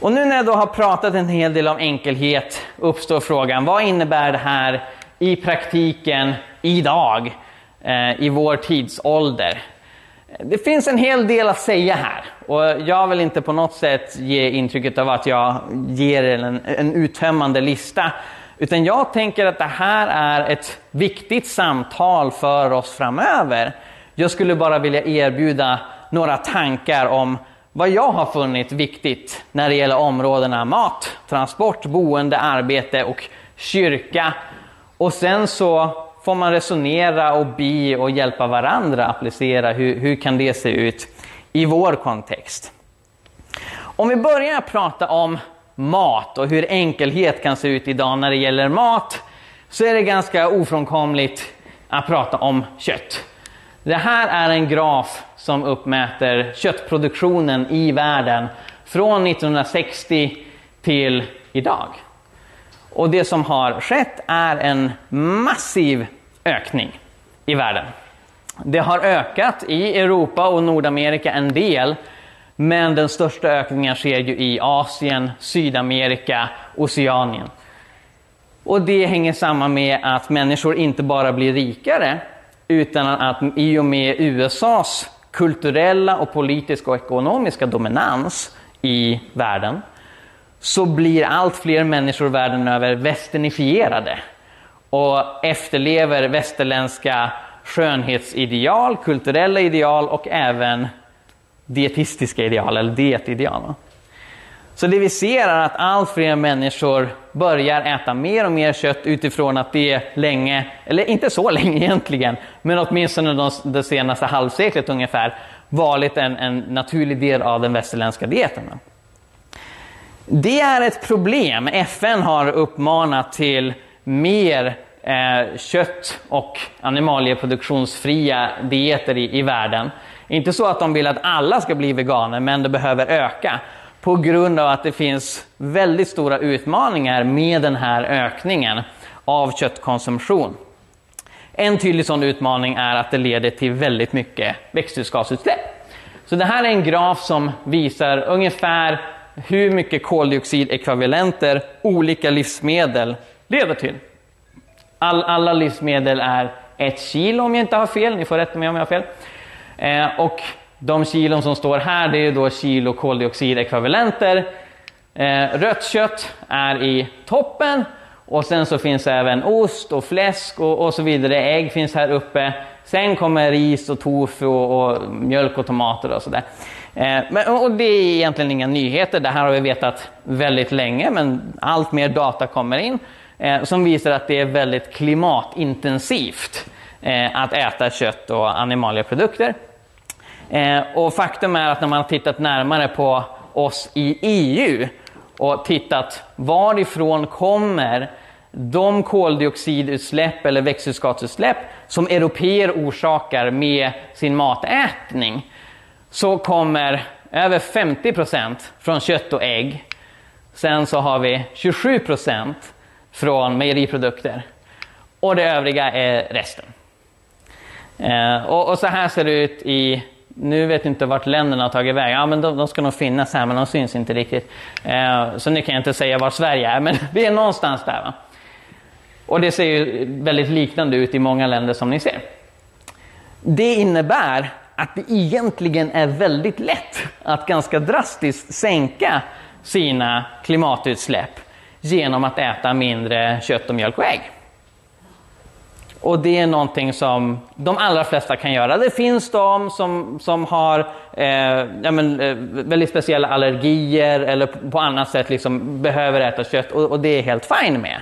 Och nu när jag då har pratat en hel del om enkelhet uppstår frågan, vad innebär det här i praktiken idag, eh, i vår tidsålder? Det finns en hel del att säga här och jag vill inte på något sätt ge intrycket av att jag ger en, en uttömmande lista. Utan jag tänker att det här är ett viktigt samtal för oss framöver. Jag skulle bara vilja erbjuda några tankar om vad jag har funnit viktigt när det gäller områdena mat, transport, boende, arbete och kyrka. Och sen så får man resonera och be och hjälpa varandra applicera hur, hur kan det se ut i vår kontext. Om vi börjar prata om mat och hur enkelhet kan se ut idag när det gäller mat så är det ganska ofrånkomligt att prata om kött. Det här är en graf som uppmäter köttproduktionen i världen från 1960 till idag. Och det som har skett är en massiv ökning i världen. Det har ökat i Europa och Nordamerika en del, men den största ökningen sker ju i Asien, Sydamerika, Oceanien. Och det hänger samman med att människor inte bara blir rikare, utan att i och med USAs kulturella och politiska och ekonomiska dominans i världen, så blir allt fler människor världen över västernifierade och efterlever västerländska skönhetsideal, kulturella ideal och även dietistiska ideal, eller dietideal. Så det vi ser är att allt fler människor börjar äta mer och mer kött utifrån att det länge, eller inte så länge egentligen, men åtminstone de, det senaste halvseklet ungefär, varit en, en naturlig del av den västerländska dieten. Det är ett problem. FN har uppmanat till mer eh, kött och animalieproduktionsfria dieter i, i världen. Inte så att de vill att alla ska bli veganer, men det behöver öka på grund av att det finns väldigt stora utmaningar med den här ökningen av köttkonsumtion. En tydlig sån utmaning är att det leder till väldigt mycket växthusgasutsläpp. Så det här är en graf som visar ungefär hur mycket koldioxidekvivalenter olika livsmedel leder till. All, alla livsmedel är ett kilo om jag inte har fel, ni får rätta mig om jag har fel. Eh, och de kilon som står här det är då kilo koldioxidekvivalenter. Eh, rött kött är i toppen och sen så finns även ost och fläsk och, och så vidare. Ägg finns här uppe. Sen kommer ris och tofu och, och mjölk och tomater och sådär. Eh, men, och det är egentligen inga nyheter, det här har vi vetat väldigt länge men allt mer data kommer in eh, som visar att det är väldigt klimatintensivt eh, att äta kött och animalieprodukter. Eh, och faktum är att när man har tittat närmare på oss i EU och tittat varifrån kommer de koldioxidutsläpp eller växthusgasutsläpp som europeer orsakar med sin matätning så kommer över 50 procent från kött och ägg. Sen så har vi 27 procent från mejeriprodukter och det övriga är resten. Eh, och, och, så här ser det ut i nu vet jag inte vart länderna har tagit vägen. Ja, men de, de, ska nog finnas här, men de syns inte riktigt. Eh, så nu kan jag inte säga var Sverige är, men vi är någonstans där. Va? Och det ser ju väldigt liknande ut i många länder som ni ser. Det innebär att det egentligen är väldigt lätt att ganska drastiskt sänka sina klimatutsläpp genom att äta mindre kött och mjölk och ägg. Och det är någonting som de allra flesta kan göra. Det finns de som, som har eh, ja, men, eh, väldigt speciella allergier eller på annat sätt liksom behöver äta kött och, och, det är helt fine med.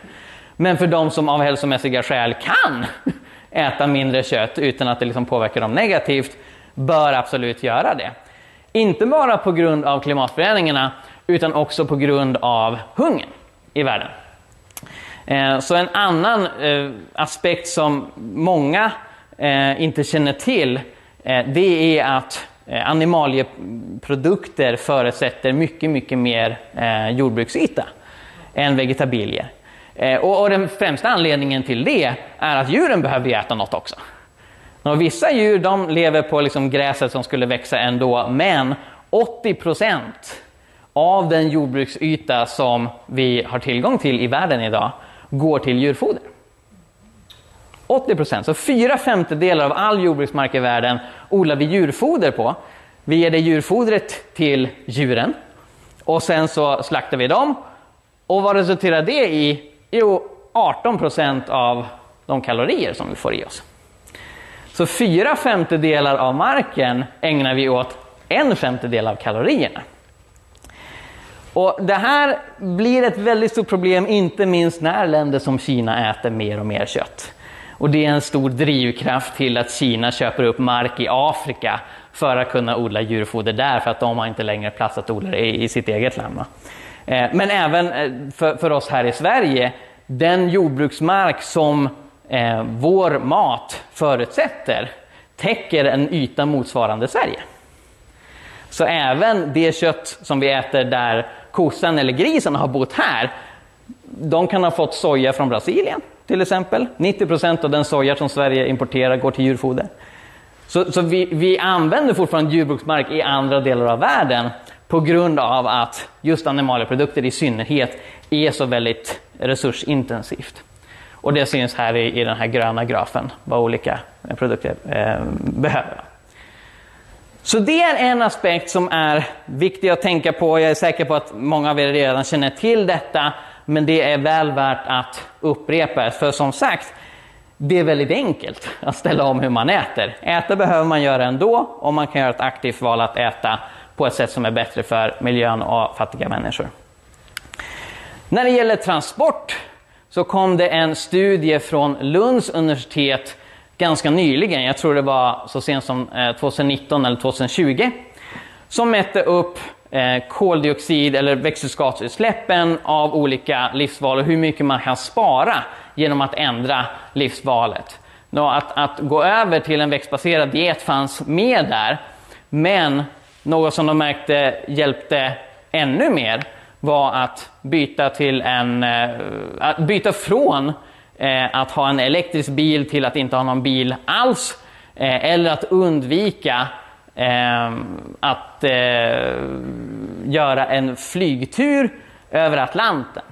Men för de som av hälsomässiga skäl kan äta mindre kött utan att det liksom påverkar dem negativt bör absolut göra det. Inte bara på grund av klimatförändringarna utan också på grund av hungern i världen. Eh, så en annan eh, aspekt som många eh, inte känner till det är att animalieprodukter förutsätter mycket, mycket mer jordbruksyta än vegetabilier. Och den främsta anledningen till det är att djuren behöver äta något också. Och vissa djur de lever på liksom gräset som skulle växa ändå, men 80 procent av den jordbruksyta som vi har tillgång till i världen idag går till djurfoder. 80 procent, så fyra femtedelar av all jordbruksmark i världen odlar vi djurfoder på. Vi ger det djurfodret till djuren och sen så slaktar vi dem. Och vad resulterar det i? Jo, 18 procent av de kalorier som vi får i oss. Så fyra femtedelar av marken ägnar vi åt en femtedel av kalorierna. Och det här blir ett väldigt stort problem, inte minst när länder som Kina äter mer och mer kött. Och det är en stor drivkraft till att Kina köper upp mark i Afrika för att kunna odla djurfoder där, för att de har inte längre plats att odla det i, sitt eget land. Eh, men även eh, för, oss här i Sverige, den jordbruksmark som eh, vår mat förutsätter täcker en yta motsvarande Sverige. Så även det kött som vi äter där kossan eller grisen har bott här, de kan ha fått soja från Brasilien till exempel. 90 procent av den soja som Sverige importerar går till djurfoder. Så, så vi, vi, använder fortfarande jordbruksmark i andra delar av världen på grund av att just animalieprodukter i synnerhet är så väldigt resursintensivt. Och det syns här i, i den här gröna grafen, vad olika produkter eh, behöver. Så det är en aspekt som är viktig att tänka på. Jag är säker på att många av er redan känner till detta, men det är väl värt att upprepa. För som sagt, det är väldigt enkelt att ställa om hur man äter. Äta behöver man göra ändå och man kan göra ett aktivt val att äta på ett sätt som är bättre för miljön och fattiga människor. När det gäller transport så kom det en studie från Lunds universitet ganska nyligen, jag tror det var så sent som eh, 2019 eller 2020, som mätte upp eh, koldioxid eller växthusgasutsläppen av olika livsval och hur mycket man kan spara genom att ändra livsvalet. Att, att gå över till en växtbaserad diet fanns med där, men något som de märkte hjälpte ännu mer var att byta, till en, eh, att byta från eh, Eh, att ha en elektrisk bil till att inte ha någon bil alls. Eh, eller att undvika eh, att eh, göra en flygtur över Atlanten.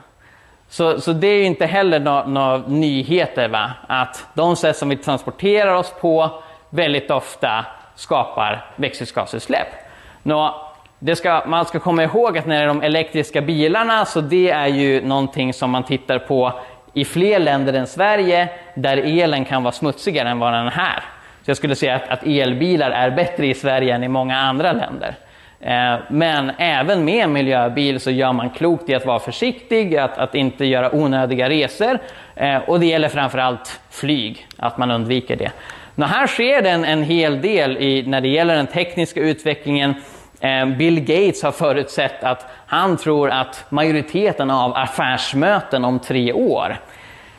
Så, så det är inte heller några no nyheter, va? att de sätt som vi transporterar oss på väldigt ofta skapar växthusgasutsläpp. Nå, det ska, man ska komma ihåg att när det är de elektriska bilarna, så det är ju någonting som man tittar på i fler länder än Sverige, där elen kan vara smutsigare än vad den är här. Så jag skulle säga att, att elbilar är bättre i Sverige än i många andra länder. Eh, men även med miljöbil så gör man klokt i att vara försiktig, att, att inte göra onödiga resor. Eh, och det gäller framförallt flyg, att man undviker det. Men här sker det en, en hel del i, när det gäller den tekniska utvecklingen. Ehm, Bill Gates har förutsett att han tror att majoriteten av affärsmöten om tre år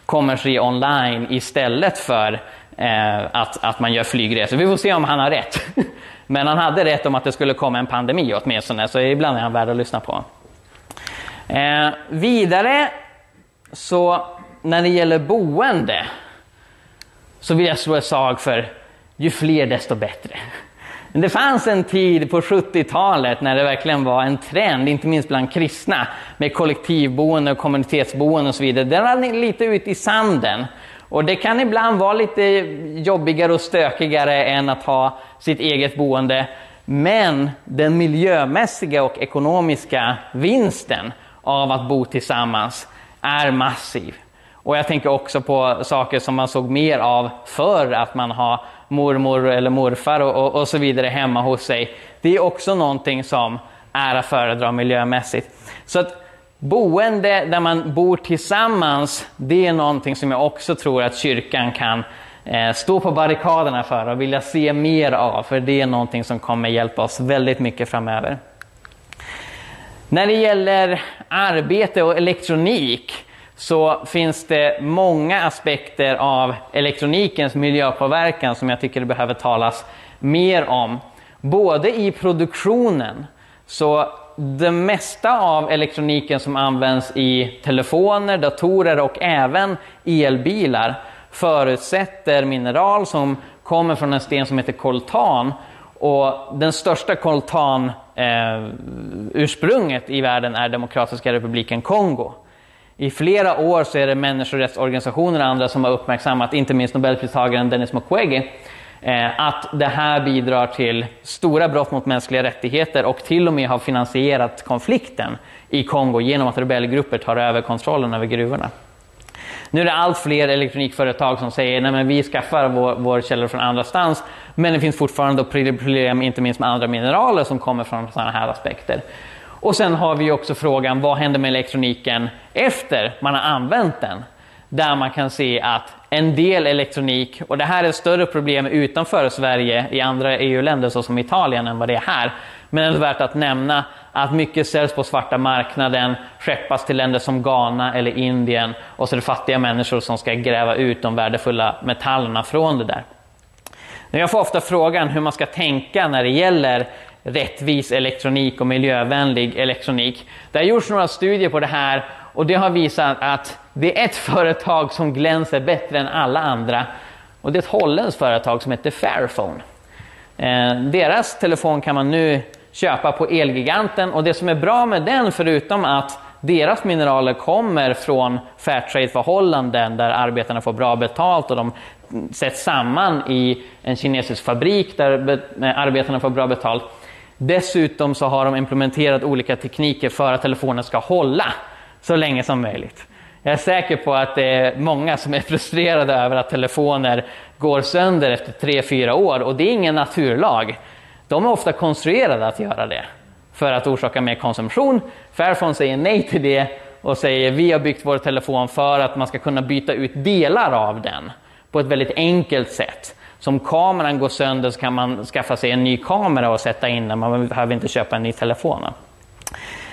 kommer ske online istället för eh, att, att man gör flygresor. Vi får se om han har rätt. Men han hade rätt om att det skulle komma en pandemi åtminstone, så ibland är han värd att lyssna på. Eh, vidare, så när det gäller boende, så vill jag slå ett slag för ju fler desto bättre. Det fanns en tid på 70-talet när det verkligen var en trend, inte minst bland kristna, med kollektivboende och kommunitetsboende och så vidare. Den rann lite ut i sanden. Och det kan ibland vara lite jobbigare och stökigare än att ha sitt eget boende. Men den miljömässiga och ekonomiska vinsten av att bo tillsammans är massiv. Och jag tänker också på saker som man såg mer av förr, att man har mormor eller morfar och, och, och så vidare hemma hos sig. Det är också någonting som är att föredra miljömässigt. Så att boende där man bor tillsammans, det är någonting som jag också tror att kyrkan kan eh, stå på barrikaderna för och vilja se mer av, för det är någonting som kommer hjälpa oss väldigt mycket framöver. När det gäller arbete och elektronik så finns det många aspekter av elektronikens miljöpåverkan som jag tycker det behöver talas mer om. Både i produktionen, så det mesta av elektroniken som används i telefoner, datorer och även elbilar förutsätter mineral som kommer från en sten som heter koltan. Och den största koltan eh, ursprunget i världen är Demokratiska republiken Kongo. I flera år så är det människorättsorganisationer och andra som har uppmärksammat, inte minst nobelpristagaren Denis Mukwege, eh, att det här bidrar till stora brott mot mänskliga rättigheter och till och med har finansierat konflikten i Kongo genom att rebellgrupper tar över kontrollen över gruvorna. Nu är det allt fler elektronikföretag som säger att vi skaffar vår, vår källor från andra stans, men det finns fortfarande problem, inte minst med andra mineraler som kommer från sådana här aspekter. Och sen har vi också frågan, vad händer med elektroniken efter man har använt den? Där man kan se att en del elektronik, och det här är ett större problem utanför Sverige i andra EU-länder såsom Italien än vad det är här. Men det är värt att nämna att mycket säljs på svarta marknaden, skeppas till länder som Ghana eller Indien och så är det fattiga människor som ska gräva ut de värdefulla metallerna från det där. Jag får ofta frågan hur man ska tänka när det gäller rättvis elektronik och miljövänlig elektronik. Det har gjorts några studier på det här och det har visat att det är ett företag som glänser bättre än alla andra och det är ett holländskt företag som heter Fairphone. Eh, deras telefon kan man nu köpa på Elgiganten och det som är bra med den förutom att deras mineraler kommer från Fairtrade-förhållanden där arbetarna får bra betalt och de sätts samman i en kinesisk fabrik där arbetarna får bra betalt. Dessutom så har de implementerat olika tekniker för att telefonen ska hålla så länge som möjligt. Jag är säker på att det är många som är frustrerade över att telefoner går sönder efter 3-4 år och det är ingen naturlag. De är ofta konstruerade att göra det för att orsaka mer konsumtion. Fairphone säger nej till det och säger vi har byggt vår telefon för att man ska kunna byta ut delar av den på ett väldigt enkelt sätt. Så om kameran går sönder så kan man skaffa sig en ny kamera och sätta in den, man behöver inte köpa en ny telefon.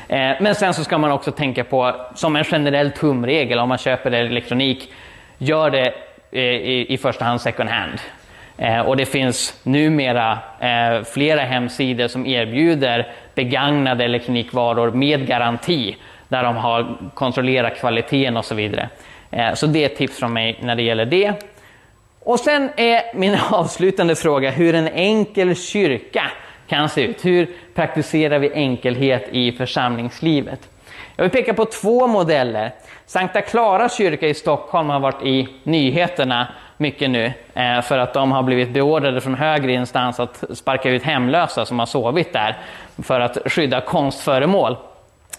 Eh, men sen så ska man också tänka på, som en generell tumregel om man köper elektronik, gör det eh, i, i första hand second hand. Eh, och det finns numera flera hemsidor som erbjuder begagnade elektronikvaror med garanti, där de har kontrollerat kvaliteten och så vidare. Så det är ett tips från mig när det gäller det. Och sen är min avslutande fråga hur en enkel kyrka kan se ut. Hur praktiserar vi enkelhet i församlingslivet? Jag vill peka på två modeller. Sankta Clara kyrka i Stockholm har varit i nyheterna mycket nu eh, för att de har blivit beordrade från högre instans att sparka ut hemlösa som har sovit där för att skydda konstföremål.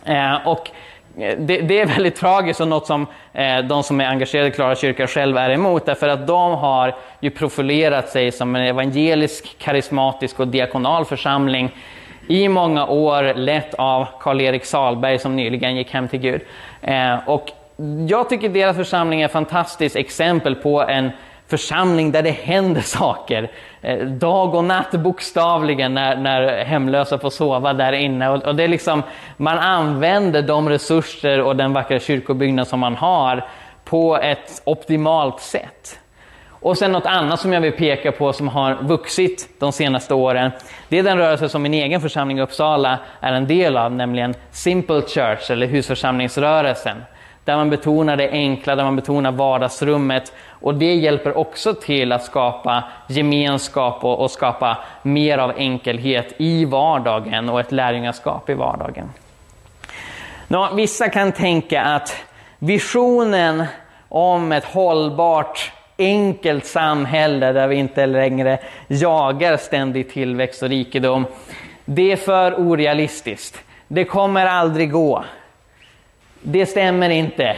Eh, och det, det, är väldigt tragiskt och något som eh, de som är engagerade i Klara kyrka själv är emot därför att de har ju profilerat sig som en evangelisk, karismatisk och diakonal församling i många år lett av Karl-Erik Salberg som nyligen gick hem till Gud. Eh, och jag tycker deras församling är ett fantastiskt exempel på en församling där det händer saker. Eh, dag och natt bokstavligen när, när hemlösa får sova där inne. Och, och det är liksom, man använder de resurser och den vackra kyrkobyggnad som man har på ett optimalt sätt. Och sen något annat som jag vill peka på som har vuxit de senaste åren. Det är den rörelse som min egen församling i Uppsala är en del av, nämligen Simple Church eller husförsamlingsrörelsen där man betonar det enkla, där man betonar vardagsrummet. Och det hjälper också till att skapa gemenskap och, och skapa mer av enkelhet i vardagen och ett lärjungaskap i vardagen. Nå, vissa kan tänka att visionen om ett hållbart, enkelt samhälle där vi inte längre jagar ständig tillväxt och rikedom, det är för orealistiskt. Det kommer aldrig gå. Det stämmer inte.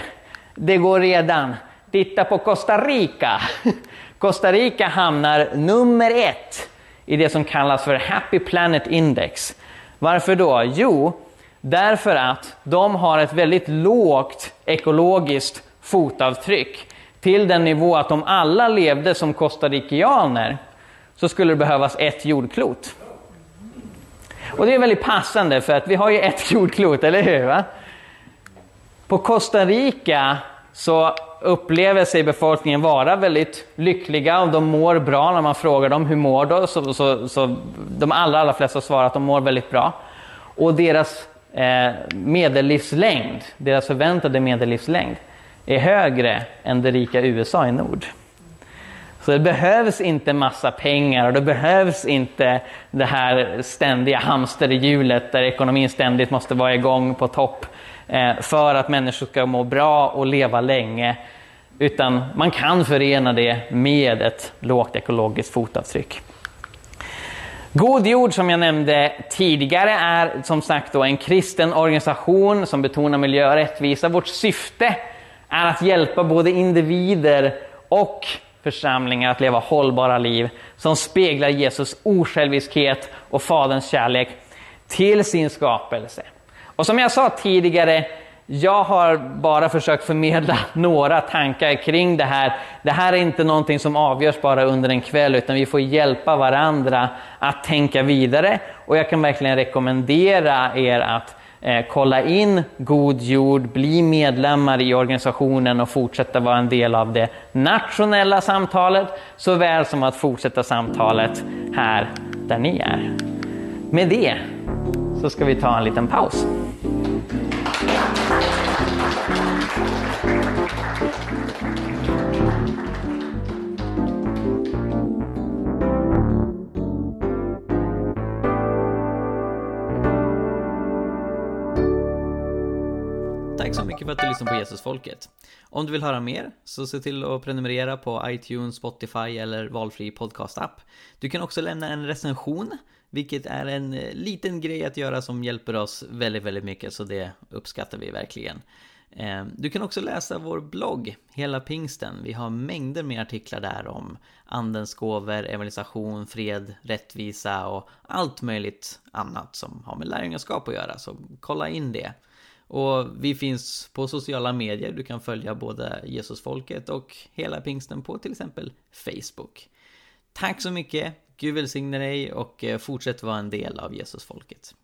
Det går redan. Titta på Costa Rica. Costa Rica hamnar nummer ett i det som kallas för Happy Planet Index. Varför då? Jo, därför att de har ett väldigt lågt ekologiskt fotavtryck. Till den nivå att om alla levde som costarikianer så skulle det behövas ett jordklot. Och det är väldigt passande för att vi har ju ett jordklot, eller hur? Va? På Costa Rica så upplever sig befolkningen vara väldigt lyckliga och de mår bra när man frågar dem hur mår du? Så, så, så de allra, allra flesta svarar att de mår väldigt bra. Och deras eh, medellivslängd, deras förväntade medellivslängd är högre än det rika USA i nord. Så det behövs inte massa pengar och det behövs inte det här ständiga hamsterhjulet där ekonomin ständigt måste vara igång på topp Eh, för att människor ska må bra och leva länge. Utan man kan förena det med ett lågt ekologiskt fotavtryck. God jord som jag nämnde tidigare är som sagt då en kristen organisation som betonar miljö och rättvisa. Vårt syfte är att hjälpa både individer och församlingar att leva hållbara liv som speglar Jesus osjälviskhet och Faderns kärlek till sin skapelse. Och som jag sa tidigare, jag har bara försökt förmedla några tankar kring det här. Det här är inte någonting som avgörs bara under en kväll, utan vi får hjälpa varandra att tänka vidare. Och jag kan verkligen rekommendera er att eh, kolla in God jord, bli medlemmar i organisationen och fortsätta vara en del av det nationella samtalet, såväl som att fortsätta samtalet här där ni är. Med det så ska vi ta en liten paus. Tack så mycket för att du lyssnade på Jesusfolket. Om du vill höra mer så se till att prenumerera på iTunes, Spotify eller valfri podcastapp. Du kan också lämna en recension vilket är en eh, liten grej att göra som hjälper oss väldigt, väldigt mycket, så det uppskattar vi verkligen. Eh, du kan också läsa vår blogg, Hela Pingsten. Vi har mängder med artiklar där om andens gåvor, evangelisation, fred, rättvisa och allt möjligt annat som har med lärjungaskap att göra, så kolla in det. Och vi finns på sociala medier, du kan följa både Jesusfolket och Hela Pingsten på till exempel Facebook. Tack så mycket! Gud välsigne dig och eh, fortsätt vara en del av Jesusfolket.